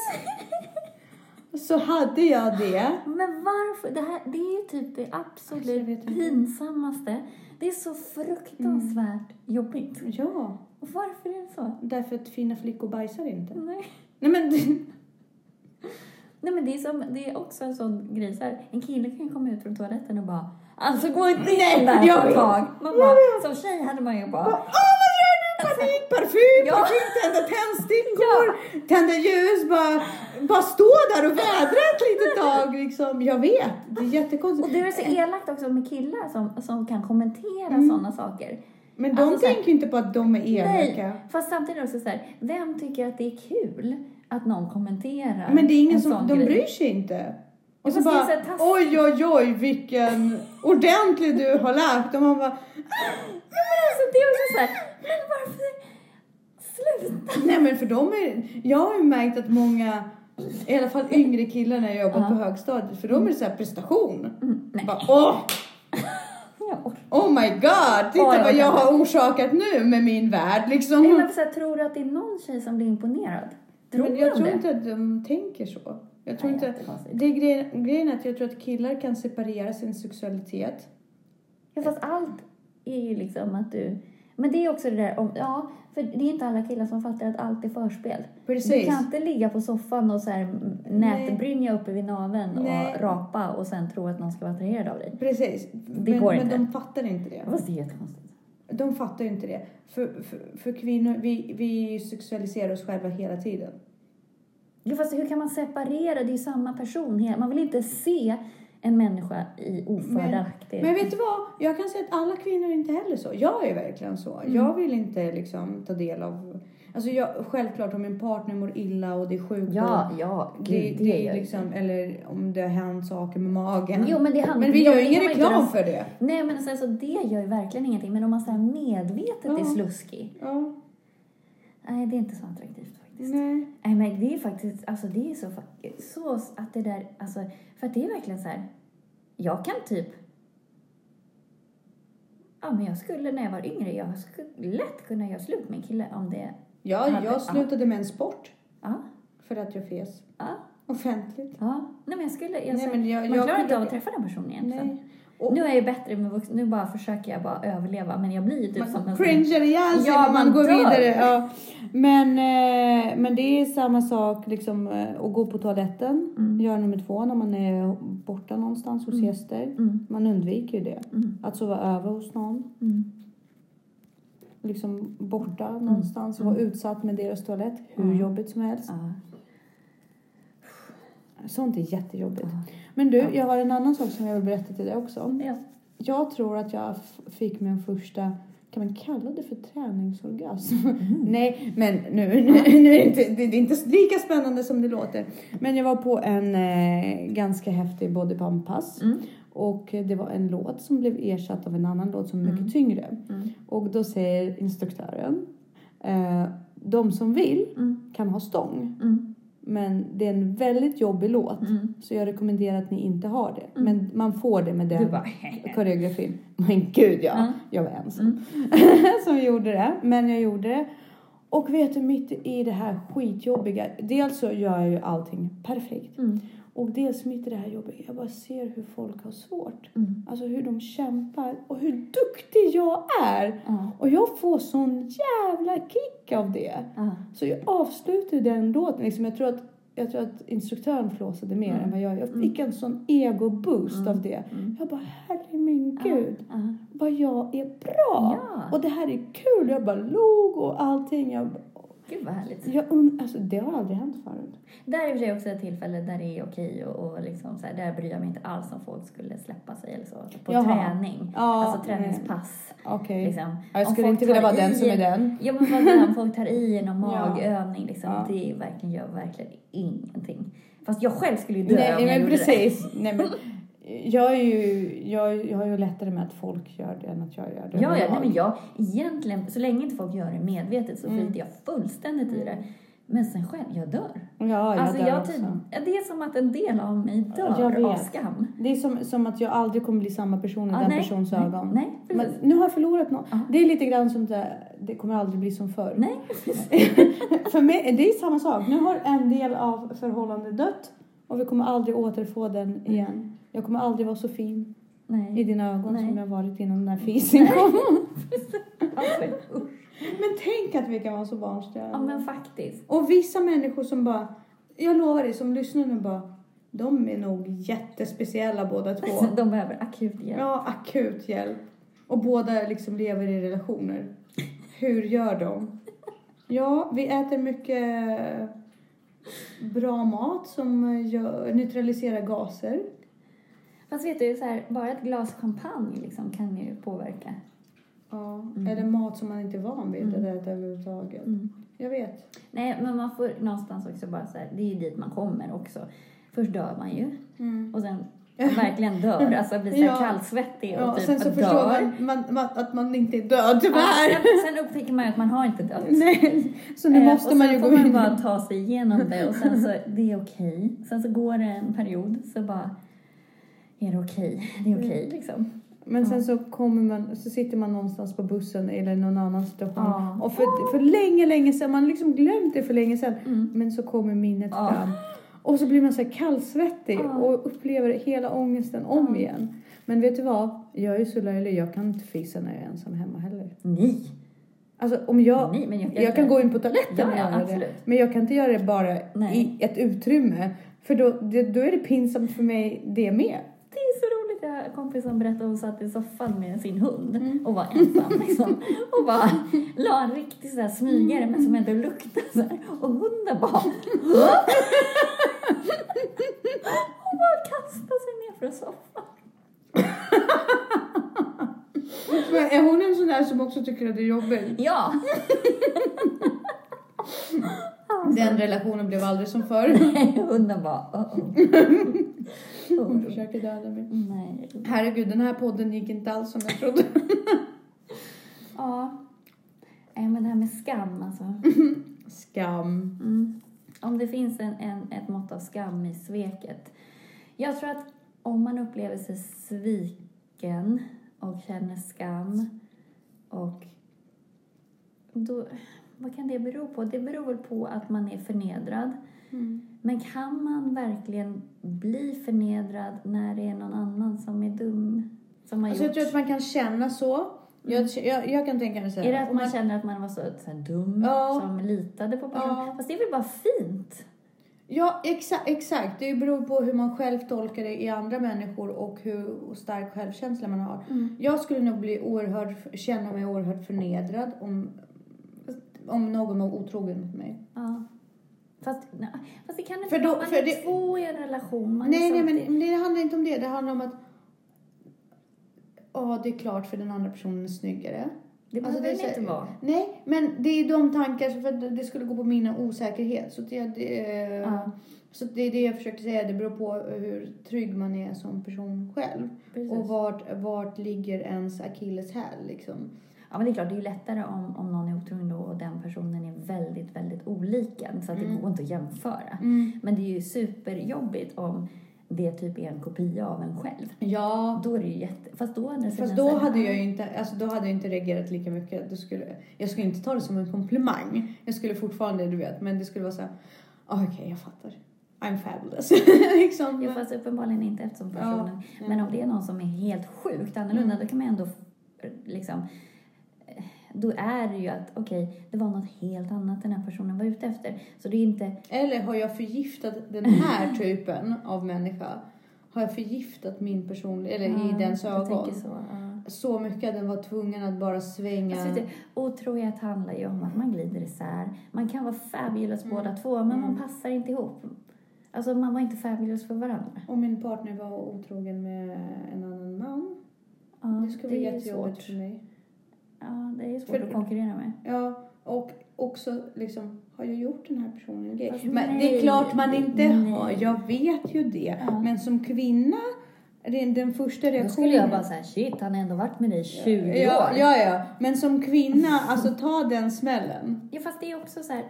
så hade jag det. Men varför? Det, här, det är ju typ det absolut pinsammaste. Det är så fruktansvärt jobbigt. Ja, Och varför är det så? därför att fina flickor bajsar inte. Nej. Nej men Nej men det är, som, det är också en sån grej så här, en kille kan komma ut från toaletten och bara Alltså gå inte in där på ett tag. Man bara, som tjej hade man ju bara panik, parfym, Ja. parfym, tända tändstickor, tända ljus, bara, bara stå där och vädra ett litet tag liksom. Jag vet, det är jättekonstigt. Och det är så elakt också med killar som, som kan kommentera Mm. sådana saker. Men de Alltså, tänker inte på att de är elaka. Nej, fast samtidigt också så här, vem tycker att det är kul att någon kommenterar Men det är ingen en som, de grej? bryr sig inte. Och så bara, oj oj oj vilken ordentlig du har lärt. Och man bara, Men alltså det är också så här, men varför? Sluta! nej men för de är, jag har ju märkt att många, i alla fall yngre killar när jag jobbat Ja. på högstadiet, för de är det så här prestation. Mm, nej. Bara, åh, oh my god, titta Oj, vad jag har orsakat nu med min värld liksom. Nej, men så här, tror du att det är någon tjej som blir imponerad? Tror men jag tror det? inte att de tänker så. Jag tror Nej, inte, det är grejen, grejen är att jag tror att killar kan separera sin sexualitet. Ja, fast allt är ju liksom att du... Men det är också det där om... Ja, för det är inte alla killar som fattar att allt är förspel. Precis. Du kan inte ligga på soffan och så här nätbrynja uppe vid naveln Nej. och rapa och sen tro att någon ska vara attraherad av dig. Precis. Det men, går men inte. de fattar inte det. Fast det är jättekonstigt. De fattar ju inte det. För, för, för kvinnor, vi, vi sexualiserar oss själva hela tiden. Fast hur kan man separera? Det är ju samma person. Man vill inte se en människa i ofördelaktig... Men vet du vad? Jag kan säga att alla kvinnor är inte heller så. Jag är verkligen så. Mm. Jag vill inte liksom ta del av... Alltså jag, självklart om min partner mår illa och det är sjukdom. Ja, ja, gud, det, det, det är ju- liksom, eller om det har hänt saker med magen. Jo, men det handlar- men vi gör det ingen reklam för det. Nej, men alltså, alltså, det gör ju verkligen ingenting. Men om man så medvetet Ja. är sluskig. Ja. Nej, det är inte så attraktivt faktiskt. Nej. Nej, men det är faktiskt, alltså det är så, så att det där, alltså, för att det är verkligen så här. Jag kan typ, ja men jag skulle när jag var yngre, jag skulle lätt kunna göra slut med en kille om det, Ja, Hade- jag slutade med en sport ja, för att jag fes ja, offentligt. ja. Nej men jag skulle, jag, Nej, men jag- man jag- klarar inte av att träffa den personen egentligen. Nej. Och Nu är jag bättre med vuxna, nu bara försöker jag bara överleva, men jag blir ju typ som man en cringear ihjäl sig Ja, man man går dör. vidare. Ja. Men, eh, men det är samma sak liksom eh, att gå på toaletten. Mm. Göra nummer två när man är borta någonstans hos gäster. Mm. Man undviker ju det. Mm. Att sova över hos någon. Mm. Liksom borta någonstans och vara utsatt med deras toalett. Hur Mm. jobbigt som helst. Ja. Sånt är jättejobbigt. Ja. Men du, jag har en annan sak som jag vill berätta till dig också. Ja. Jag tror att jag fick min första, kan man kalla det för träningsorgasm? Nej, men nu, nu, nu är det, inte, det är inte lika spännande som det låter. Men jag var på en eh, ganska häftig bodypump-pass. Mm. Och det var en låt som blev ersatt av en annan låt som är mycket Mm. tyngre. Mm. Och då säger instruktören, eh, de som vill Mm. kan ha stång. Mm. Men det är en väldigt jobbig låt. Mm. Så jag rekommenderar att ni inte har det. Mm. Men man får det med den bara, koreografin. Men gud ja, Ja. jag var ensam Mm. som gjorde det. Men jag gjorde det. Och vet du, mitt i det här skitjobbiga. Dels så gör jag ju allting perfekt. Mm. Och dels mitt i det här jobbiga. Jag bara ser hur folk har svårt. Mm. Alltså hur de kämpar och hur duktig jag är. Ja. Och jag får sån jävla kick av det. Ja. Så jag avslutade den låten. Liksom, jag, tror att, jag tror att instruktören flåsade mer Mm. än vad jag Jag fick en sån ego-boost Mm. av det. Mm. Jag bara, herre min gud. Vad jag är bra. Ja. Och det här är kul. Jag bara log och allting. Jag, Gud vad härligt. jag, und- alltså, det har aldrig hänt förut. Där är i och för sig också ett tillfälle där det är okej och, och liksom så här, där bryr jag mig inte alls om folk skulle släppa sig eller så. På Jaha. träning. Ja, alltså träningspass. Okej. Liksom. Ja, jag Om skulle folk inte vilja tar vara den i som är en- den. Ja men vad om folk tar i Ja. magövning liksom. Ja. Det är verkligen, gör verkligen ingenting. Fast jag själv skulle ju dö Nej, om jag men gjorde precis. Nej, men, jag, är ju, jag, jag har ju lättare med att folk gör det än att jag gör det. Ja, ja, nej, men jag egentligen, så länge inte folk gör det medvetet så Mm. skiter jag fullständigt i det. Men sen själv, jag dör. Ja, jag alltså dör jag också. typ, det är som att en del av mig dör av skam. Det är som, som att jag aldrig kommer bli samma person i Ja, den nej, persons nej, ögon. Nej, Men nu har jag förlorat något. Ja. Det är lite grann som det, det kommer aldrig bli som förr. Nej. För mig, det är samma sak. Nu har en del av förhållandet dött och vi kommer aldrig återfå den igen. Jag kommer aldrig vara så fin i Nej. dina ögon Nej. som jag varit innan den här fisen kom. Alltså. Men tänk att vi kan vara så barnsliga. ja men faktiskt. Och vissa människor som bara, jag lovar dig som lyssnar nu bara, de är nog jättespeciella båda två. De behöver akut hjälp. Ja, akut hjälp. Och båda liksom lever i relationer. Hur gör de? Ja, vi äter mycket bra mat som gör, neutraliserar gaser. Fast vet du, så här, bara ett glas champagne liksom kan ju påverka. Ja, Eller mat som man inte är van vid att äta överhuvudtaget. Jag vet. Nej, men man får någonstans också bara så här, det är ju dit man kommer också. Först dör man ju. Och sen verkligen dör, alltså blir så Ja. kallsvettig och Ja, typ sen så dör. förstår man, man, man att man inte är död Ja, tyvärr. sen, sen upptäcker man ju att man har inte dött. Nej, så nu Eh, måste och man sen ju får gå man in. bara ta sig igenom det och sen så, det är okej. Sen så går det en period så bara, är det okej? Det är okej liksom. Men sen så kommer man, så sitter man någonstans på bussen eller någon annan situation. Ja. Och för, för länge, länge sedan, man har liksom glömt det för länge sedan. Mm. Men så kommer minnet Ja. fram. Och så blir man så här kallsvettig Ja. och upplever hela ångesten om igen. Men vet du vad? Jag är så löjlig, jag kan inte fisa när jag är ensam hemma heller. Nej. Alltså om jag, Nej, men jag- jag, kan gå in på toaletten Ja, och ja, göra det. absolut. Men jag kan inte göra det bara Nej. i ett utrymme. För då, det, då är det pinsamt för mig det med. En kompis som berättade att hon satt i soffan med sin hund Mm. och var ensam liksom. Och bara la en riktig så här smygare men som ändå luktade så här. Och hunden bara... Hon bara kastade sig ner från soffan. Men är hon en sån där som också tycker att det är jobbigt? Ja! Den relationen blev aldrig som förr. Hunden bara... Uh Hon -oh. försöker döda mig. Nej. Herregud, den här podden gick inte alls som jag trodde. Ja. Nej, men det här med skam alltså. Skam. Mm. Om det finns en, en, ett mått av skam i sveket. Jag tror att om man upplever sig sviken och känner skam och då, vad kan det bero på? Det beror väl på att man är förnedrad. Men kan man verkligen bli förnedrad när det är någon annan som är dum? Som har Alltså jag gjort... tror att man kan känna så. Jag, jag, jag kan tänka mig så här. Är det att om man känner att man var så, så dum Ja. som litade på personen? Ja. Fast det är väl bara fint? Ja, exa, exakt. Det beror på hur man själv tolkar det i andra människor och hur stark självkänsla man har. Mm. Jag skulle nog bli oerhört, känna mig oerhört förnedrad om, om någon var otrogen mot mig. Ja. Fast, nej, fast det kan inte För då-. Man för är det- två i en relation. Man Nej, nej, samtidigt- men det handlar inte om det. Det handlar om att Ja, det är klart för den andra personen är snyggare. Det Alltså, behöver det det är inte vara. Nej, men det är de tankar för att det skulle gå på min osäkerhet. Så det, det, Ja. så det är det jag försökte säga. Det beror på hur trygg man är som person själv. Precis. Och vart, vart ligger ens akilleshäl liksom. Ja, men det är klart, det är ju lättare om, om någon är otrogen då och den personen är väldigt, väldigt olik en, så att det går inte att jämföra. Men det är ju superjobbigt om det typ är en kopia av en själv. Ja, Då är det ju jätte... Fast då fast då hade jag ja, ju inte, alltså då hade jag inte reagerat lika mycket. Då skulle, jag skulle inte ta det som en komplimang. Jag skulle fortfarande, du vet, men det skulle vara så här, ah, okej jag fattar. I'm fabulous. liksom. Jo, fast uppenbarligen inte eftersom personen... ja. Men om det är någon som är helt sjukt annorlunda, Mm. då kan man ändå liksom... Då är det ju att, okej, det var något helt annat den här personen var ute efter. Så det är inte... Eller har jag förgiftat den här typen av människa? Har jag förgiftat min person, eller i Ja, dens jag ögon? så, ja. Så mycket att den var tvungen att bara svänga. Alltså, otrohet handlar ju om att man glider isär. Man kan vara fabulous båda två, men man passar inte ihop. Alltså, man var inte fabulous för varandra. Om min partner var otrogen med en annan man. Ja, det skulle vara jättejobbigt för mig. Ja, det är svårt För- att konkurrera med. Ja, och också liksom, har jag gjort den här personen? Fast Men nej, det är klart man inte nej. har, jag vet ju det. Ja. Men som kvinna, den första Då reaktionen. skulle jag bara säga, shit, han har ändå varit med dig i 20 ja, år. ja, ja. Men som kvinna, alltså ta den smällen. Ja, fast det är också så här...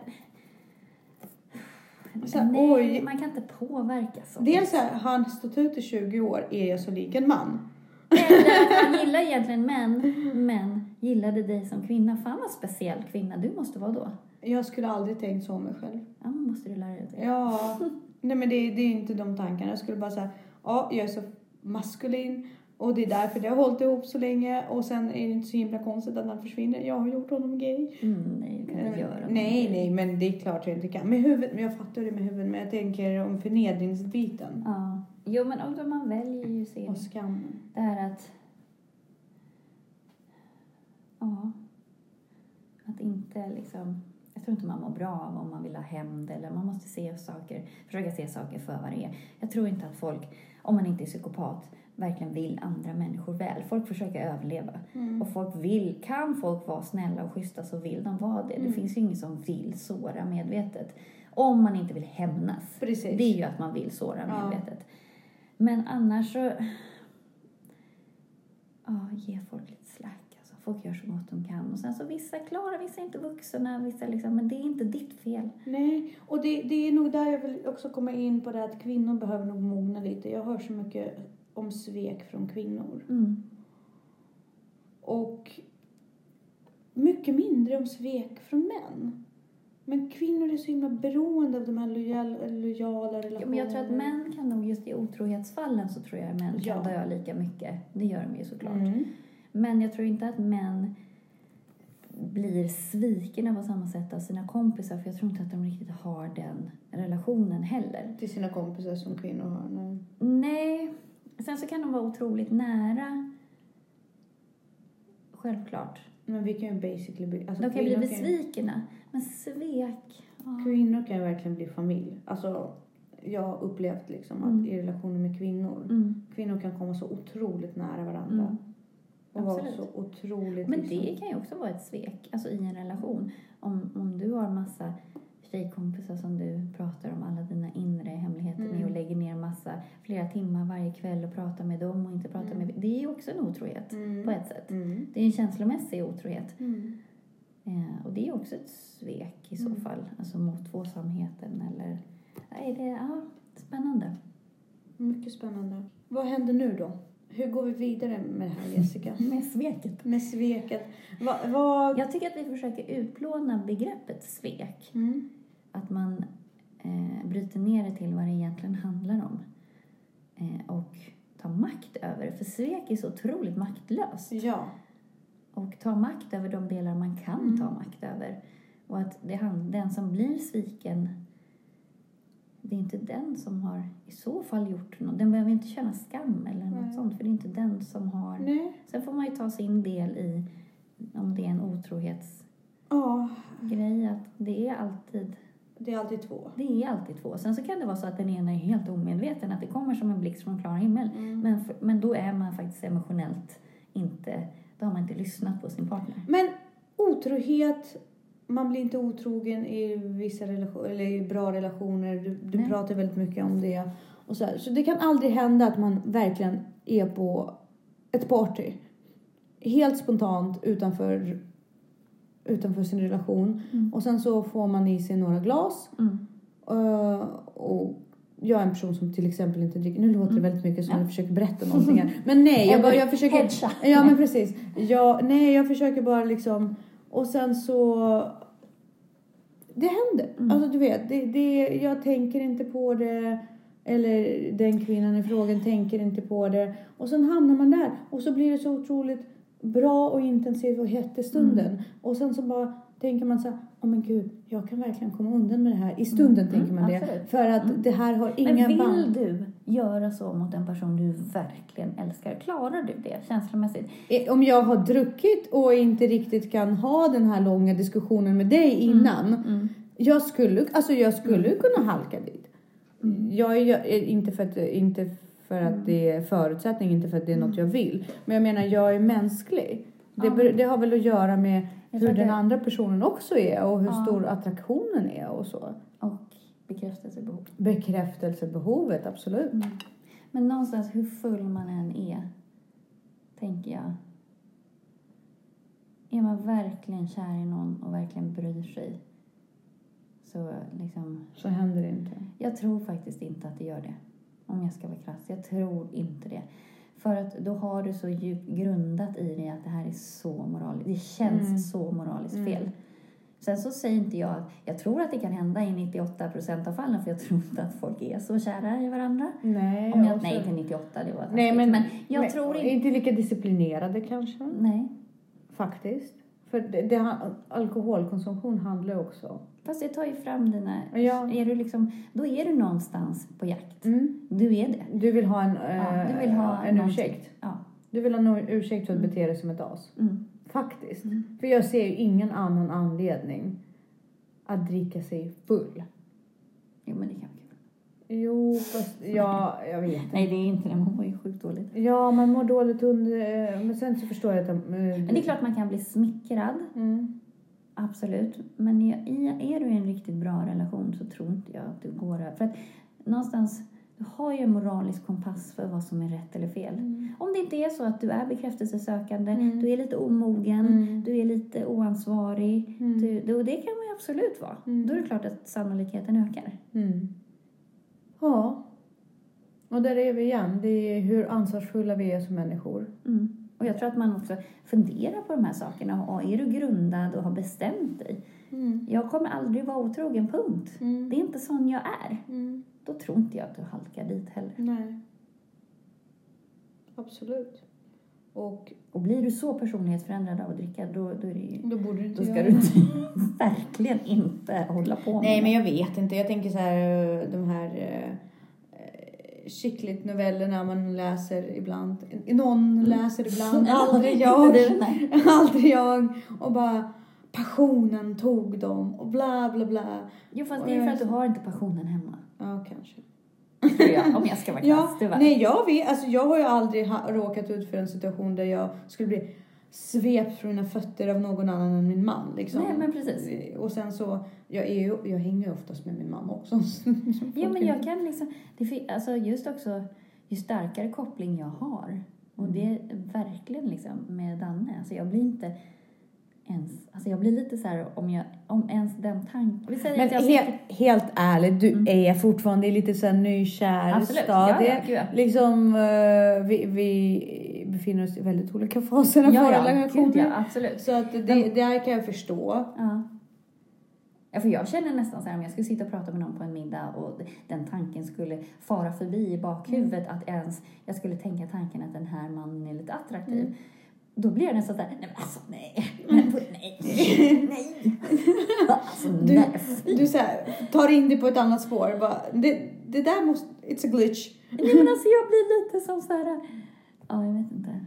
Så här, nej, oj. man kan inte påverka så. Dels så här, har han stått ut i 20 år, är jag så lik en man? Eller han gillar egentligen män, men gillade dig som kvinna. Fan vad speciell kvinna du måste vara då. Jag skulle aldrig tänkt så om mig själv. Ja, men måste du lära dig det. Ja, nej men det, det är inte de tankarna. Jag skulle bara säga, ja, jag är så maskulin och det är därför det har hållit ihop så länge och sen är det inte så himla konstigt att han försvinner. Jag har gjort honom gay. Mm, nej, du kan inte göra Eh, nej, nej, men det är klart jag inte kan. Med huvudet, men jag fattar det med huvudet, men jag tänker om förnedringsbiten Ja. Jo, men också man väljer ju sin... och skammen. Det här att... Ja. inte liksom... Jag tror inte man mår bra av om man vill ha hämnd eller man måste se saker, försöka se saker för vad det är. Jag tror inte att folk, om man inte är psykopat, verkligen vill andra människor väl. Folk försöker överleva. Mm. Och folk vill, kan folk vara snälla och schyssta så vill de vara det. Mm. Det finns ju ingen som vill såra medvetet. Om man inte vill hämnas. Precis. Det är ju att man vill såra Ja. medvetet. Men annars så... Ja, ge folk lite folk gör så gott de kan. Och sen så vissa klarar, vissa är inte vuxna, vissa liksom, men det är inte ditt fel. Nej, och det, det är nog där jag vill också komma in på det att kvinnor behöver nog mogna lite. Jag hör så mycket om svek från kvinnor. Mm. Och mycket mindre om svek från män. Men kvinnor är så himla beroende av de här lojala, lojala relationerna. Ja, men jag tror att män kan nog, just i otrohetsfallen så tror jag män Ja. kan dö lika mycket. Det gör de ju såklart. Mm. Men jag tror inte att män blir svikna på samma sätt av sina kompisar för jag tror inte att de riktigt har den relationen heller. Till sina kompisar som kvinnor har. Nej. Nej. Sen så kan de vara otroligt nära. Självklart. Men vi kan ju basically bli... Alltså De kan bli besvikna. Men svek. ja. Kvinnor kan ju verkligen bli familj. Alltså, jag har upplevt liksom att Mm. i relationer med kvinnor, Mm. kvinnor kan komma så otroligt nära varandra. Mm. Och Absolut. så otroligt Men liksom, det kan ju också vara ett svek, alltså i en relation. Om, om du har massa tjejkompisar som du pratar om alla dina inre hemligheter med Mm. och lägger ner massa, flera timmar varje kväll och pratar med dem och inte pratar Mm. med... Det är ju också en otrohet Mm. på ett sätt. Mm. Det är en känslomässig otrohet. Mm. Eh, och det är också ett svek i så Mm. fall, alltså mot tvåsamheten eller... Nej, det är ja, spännande. Mycket spännande. Vad händer nu då? Hur går vi vidare med det här Jessica? Med sveket. med sveket. Va, vad... Jag tycker att vi försöker utplåna begreppet svek. Mm. att man eh, bryter ner det till vad det egentligen handlar om. Eh, och tar makt över det. För svek är så otroligt maktlöst. Ja. Och ta makt över de delar man kan Mm. ta makt över. Och att det, den som blir sviken, det är inte den som har i så fall gjort något. Den behöver inte känna skam eller Nej. något sånt. För det är inte den som har... Nej. Sen får man ju ta sin del i om det är en otrohetsgrej. Ja. Att det är alltid Det är alltid två. Det är alltid två. Sen så kan det vara så att den ena är helt omedveten, att det kommer som en blixt från klar himmel. Mm. Men, för, men då är man faktiskt emotionellt inte, då har man inte lyssnat på sin partner. Men otrohet, man blir inte otrogen i vissa relationer, eller i bra relationer. Du, du Nej. pratar väldigt mycket om det. Och så, här. så det kan aldrig hända att man verkligen är på ett party. Helt spontant utanför, utanför sin relation. Mm. Och sen så får man i sig några glas. Mm. Eh, och jag är en person som till exempel inte dricker. Nu låter det väldigt mycket som Ja. jag försöker berätta någonting här. Men nej, jag, bara, jag försöker... Hedga. Ja men precis. Jag, nej, jag försöker bara liksom... Och sen så... Det händer. Mm. Alltså du vet, det, det, jag tänker inte på det. Eller den kvinnan i frågan tänker inte på det. Och sen hamnar man där. Och så blir det så otroligt bra och intensivt och hett i stunden. Mm. Och sen så bara tänker man så här, åh men gud, jag kan verkligen komma undan med det här. I stunden Mm, tänker man det. absolut. För att Mm. det här har inga Men vill band. du göra så mot en person du verkligen älskar? Klarar du det känslomässigt? Eh, Om jag har druckit och inte riktigt kan ha den här långa diskussionen med dig innan. Mm. Jag skulle, alltså jag skulle kunna halka dit. Jag är ju- är inte för att, inte för att det är förutsättning, inte för att det är något jag vill. Men jag menar, jag är mänsklig. Det, Ja. det har väl att göra med Jag hur den andra personen också är och hur Ja. stor attraktionen är och så. Och bekräftelsebehov. Bekräftelsebehovet, absolut. Mm. Men någonstans hur full man än är, tänker jag. Är man verkligen kär i någon och verkligen bryr sig så liksom Så händer det inte. Jag tror faktiskt inte att det gör det. Om jag ska vara krass. Jag tror inte det. För att då har du så djupt grundat i dig att det här är så moraliskt. Det känns Mm. så moraliskt Mm. Sen så säger inte jag att jag tror att det kan hända i 98 procent av fallen för jag tror inte att folk är så kära i varandra. Nej, Om jag, nej, inte 98, det var. Nej, men, men jag men, tror inte... inte lika disciplinerade kanske. Nej. Faktiskt. För det, det, alkoholkonsumtion handlar också Fast det tar ju fram dina... Ja. Är du liksom, då är du någonstans på jakt. mm. Du är det. Du vill ha en, Ja, eh, du vill ha en någonting. ursäkt. Ja. Du vill ha en ursäkt för att Mm. bete dig som ett as. Mm. Faktiskt. Mm. För jag ser ju ingen annan anledning att dricka sig full. Jo, men det kan vara kul. Jo, fast ja, jag vet inte. Nej, det är inte det. Man mår ju sjukt dåligt. Ja, man mår dåligt under... eh, Men sen så förstår jag att... de- Men det är klart man kan bli smickrad. Mm. Absolut. Men är du i en riktigt bra relation så tror inte jag att du går över. För att någonstans, du har ju en moralisk kompass för vad som är rätt eller fel. Om det inte är så att du är bekräftelsesökande, Mm. du är lite omogen, Mm. du är lite oansvarig. Mm. Du, du, och det kan man ju absolut vara. Mm. Då är det klart att sannolikheten ökar. Mm. Ja. Och där är vi igen. Det är hur ansvarsfulla vi är som människor. Mm. Och jag tror att man också funderar på de här sakerna. Och är du grundad och har bestämt dig? Mm. Jag kommer aldrig vara otrogen, punkt. Mm. Det är inte sån jag är. Mm. Då tror inte jag att du halkar dit heller. Nej. Absolut. Och Och blir du så personlighetsförändrad av att dricka, då, då, är det ju, då borde du inte då ska göra du verkligen inte hålla på med Nej, det. men jag vet inte. Jag tänker så här, de här eh, chicklit-novellerna man läser ibland. Någon läser ibland, aldrig jag. Aldrig jag. Och bara passionen tog dem och bla bla bla. Jo, fast det är för att du har inte passionen hemma. Ja, kanske. Tror jag, om jag ska vara Ja, krass. tyvärr. nej, jag vet. Alltså, jag har ju aldrig råkat ut för en situation där jag skulle bli svept från mina fötter av någon annan än min man. Liksom. Nej, men precis. Och sen så, jag, är ju, jag hänger ju oftast med min man också. Jo, men jag kan liksom... Det, alltså just också, ju starkare koppling jag har. Och det är verkligen liksom med Danne. Alltså jag blir inte ens... Alltså jag blir lite så här om jag... Om ens den tanken... Men att jag helt, helt ärligt, du är fortfarande i lite så här nykär Mm. Absolut, stadie. ja, ja. Liksom, eh, vi, vi befinner oss i väldigt olika faser av Ja, våra ja, relationer. gud, ja, absolut. Så att det, det här kan jag förstå. Ja. Ja, för jag känner nästan så här om jag skulle sitta och prata med någon på en middag och den tanken skulle fara förbi i bakhuvudet att ens jag skulle tänka tanken att den här mannen är lite attraktiv. Mm. Då blir jag nästan så här, nej men alltså nej, men, på- nej, nej. Alltså Du, du så här, tar in det på ett annat spår. Bara, det, det där måste, it's a glitch. Nej men alltså jag blir lite som så här, ja jag vet inte.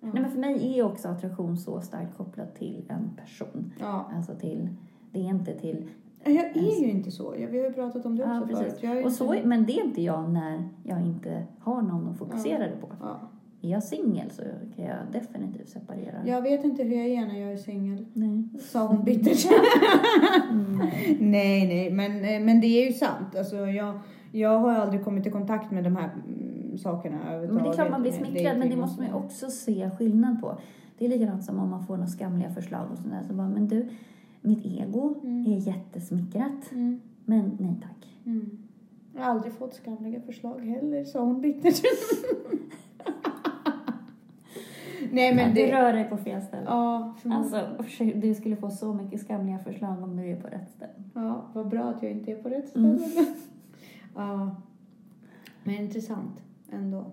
Nej men för mig är också attraktion så starkt kopplat till en person. Ja. Alltså till, det är inte till Jag är ju inte så. Jag, vi har ju pratat om det också Ja, förut. Och så, men det är inte jag när jag inte har någon att fokusera det på. ja. Är jag singel så kan jag definitivt separera. Jag vet inte hur jag är när jag är singel. Nej. Sa hon bittert. Nej. nej, nej, men, eh, men det är ju sant. Alltså, jag, jag har aldrig kommit i kontakt med de här mm, sakerna Men det är klart man blir smickrad, men det och måste man ju också se skillnad på. Det är likadant som om man får några skamliga förslag och sådär. Så bara, men du, mitt ego är jättesmickrat, Mm, men nej tack. mm. Jag har aldrig fått skamliga förslag heller, sa hon bittert. nej, men du det... rör dig på fel ställe. Ja. Alltså, du skulle få så mycket skamliga förslag om du är på rätt ställe. Ja, vad bra att jag inte är på rätt Mm. ställe. ja. Men intressant ändå.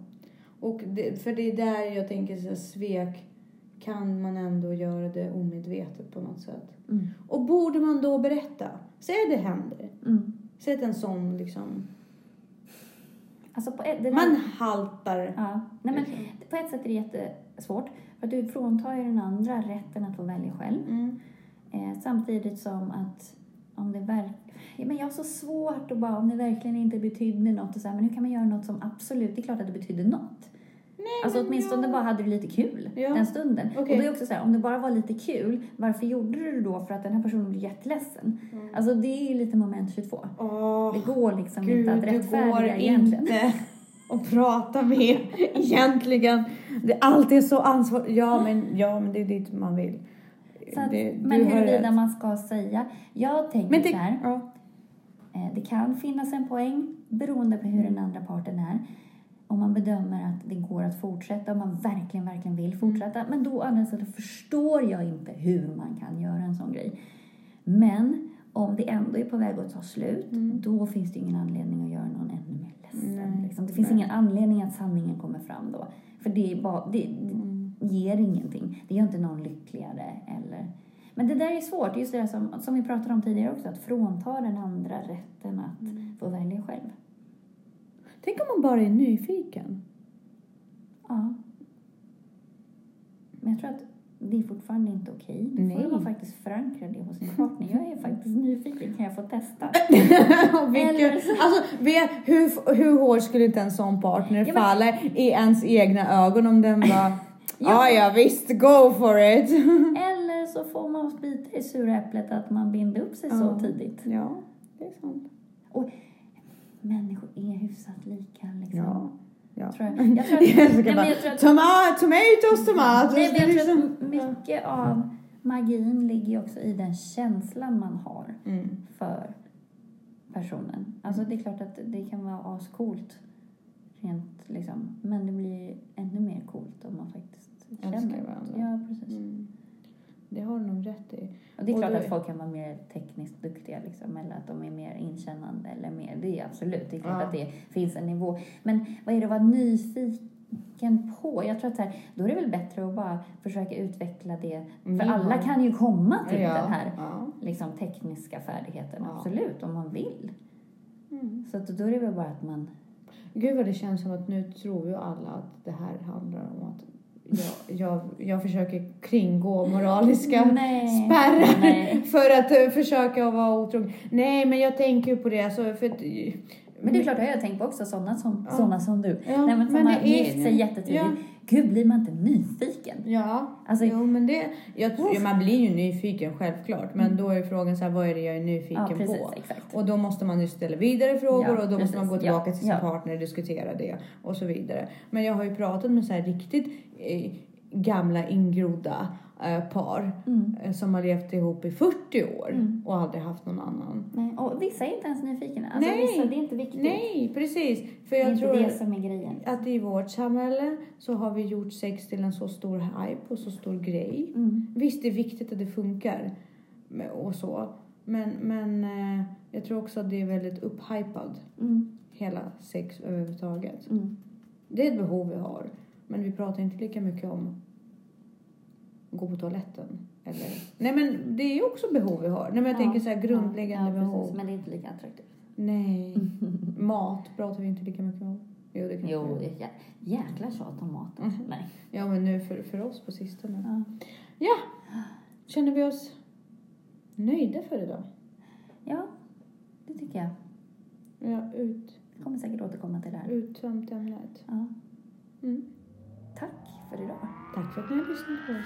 Och det, för det är där jag tänker så här, svek kan man ändå göra det omedvetet på något sätt. Mm. Och borde man då berätta? Säg att det händer. Mm. Säg att en sån liksom... Alltså på ett, Man haltar. Ja, nej men på ett sätt är det jättesvårt. För att du fråntar ju den andra rätten att få välja själv. Mm. Eh, samtidigt som att om det verk... ja, men jag har så svårt att bara, om det verkligen inte betydde något och så här, men hur kan man göra något som absolut, det är klart att det betydde något. Nej, Alltså men åtminstone ja. bara hade du lite kul Ja. den stunden. Okej. Och då är också så här, om det bara var lite kul, varför gjorde du det då? För att den här personen blir jätteledsen. Mm. Alltså det är ju lite moment 22. Åh, Det går liksom Gud, inte att rättfärdiga går egentligen. inte att prata med egentligen. Det, allt är så ansvar... Ja men, ja, men det är dit man vill. Så att, Det- men huruvida man ska säga, jag tänker Men så det, här, ja. eh, det kan finnas en poäng beroende på hur den andra parten är. Om man bedömer att det går att fortsätta, om man verkligen, verkligen vill fortsätta. Men då å andra sidan förstår jag inte hur man kan göra en sån grej. Men om det ändå är på väg att ta slut, då finns det ingen anledning att göra någon ännu mer ledsen. Liksom. Det finns nej. ingen anledning att sanningen kommer fram då. För det, är bara, det, det ger ingenting. Det gör inte någon lyckligare. Eller... Men det där är svårt, just det där som, som vi pratade om tidigare också, att frånta den andra rätten att få välja själv. Tänk om man bara är nyfiken. Ja. Men jag tror att det är fortfarande inte okej. Då får man faktiskt förankra det hos sin partner. Jag är faktiskt nyfiken, kan jag få testa? Vilken, Eller så- alltså, hur, hur hårt skulle inte en sån partner Ja, men- falla i ens egna ögon om den bara Ja, ja visst, go for it. Eller så får man bita i sura äpplet att man binder upp sig så Ja. tidigt. Ja, det är sant. Och människor är hyfsat lika liksom. Ja. ja. Tror jag. Jag tror att, Jag ska nej, bara, men jag tror att, Tomat, tomatoes, tomatoes. nej, men jag tror liksom- att mycket av magin ligger ju också i den känslan man har Mm. för personen. Alltså det är klart att det kan vara ascoolt rent liksom. Men det blir ännu mer coolt om man faktiskt Älskar känner varandra. Ja, precis. Mm. Det har du nog rätt i. Och det är klart då- att folk kan vara mer tekniskt duktiga liksom, eller att de är mer inkännande eller mer. Det är absolut, det är klart Ja. att det finns en nivå. Men vad är det att vara nyfiken på? Jag tror att här, då är det väl bättre att bara försöka utveckla det. För Mm. alla kan ju komma till ja. den här Ja. liksom, tekniska färdigheten, absolut, om man vill. Mm. Så att då är det väl bara att man... Gud vad det känns som att nu tror ju alla att det här handlar om att jag, jag, jag försöker kringgå moraliska Nej. spärrar Nej. för att eh, försöka vara otrogen. Nej, men jag tänker ju på det. Alltså, för att, Men det är klart, det har jag tänkt på också, sådana som, Ja. såna som du. Ja, Nej, men som men har gift sig jättetidigt. Ja. Gud, blir man inte nyfiken? Ja, Alltså- jo, men det, jag, tror- man blir ju nyfiken självklart. Men då är frågan så här, vad är det jag är nyfiken Mm. Ja, precis, på? exakt. Och då måste man ju ställa vidare frågor Ja, och då måste man gå precis. tillbaka Ja, till sin partner och diskutera det och så vidare. Men jag har ju pratat med så här riktigt eh, gamla ingrodda eh, par Mm. eh, som har levt ihop i 40 år Mm. och aldrig haft någon annan. Nej, och vissa är inte ens nyfikna. Alltså, Nej. vissa, det är inte viktigt. Nej, precis. För det är jag inte tror det som är grejen. att i vårt samhälle så har vi gjort sex till en så stor hype och så stor grej. Mm. Visst, det är viktigt att det funkar och så. Men, men eh, jag tror också att det är väldigt upphypad, Mm. hela sex överhuvudtaget. Mm. Det är ett behov vi har. Men vi pratar inte lika mycket om gå på toaletten. Eller, nej men det är ju också behov vi har. Nej men jag tänker så här grundläggande ja, behov. Precis, men det är inte lika attraktivt. Nej. Mat pratar vi inte lika mycket om. Jo, det kan Jo, det är jä- jäkla tjat om maten. Mhm. Nej. Ja, men nu för, för oss på sistone. Ja. Ja, känner vi oss nöjda för idag? ja, det tycker jag. Ja, ut, Jag kommer säkert återkomma till det här. uttömt ämnet. Ja. Mm. Tack för idag. Tack för att ni har lyssnat på oss.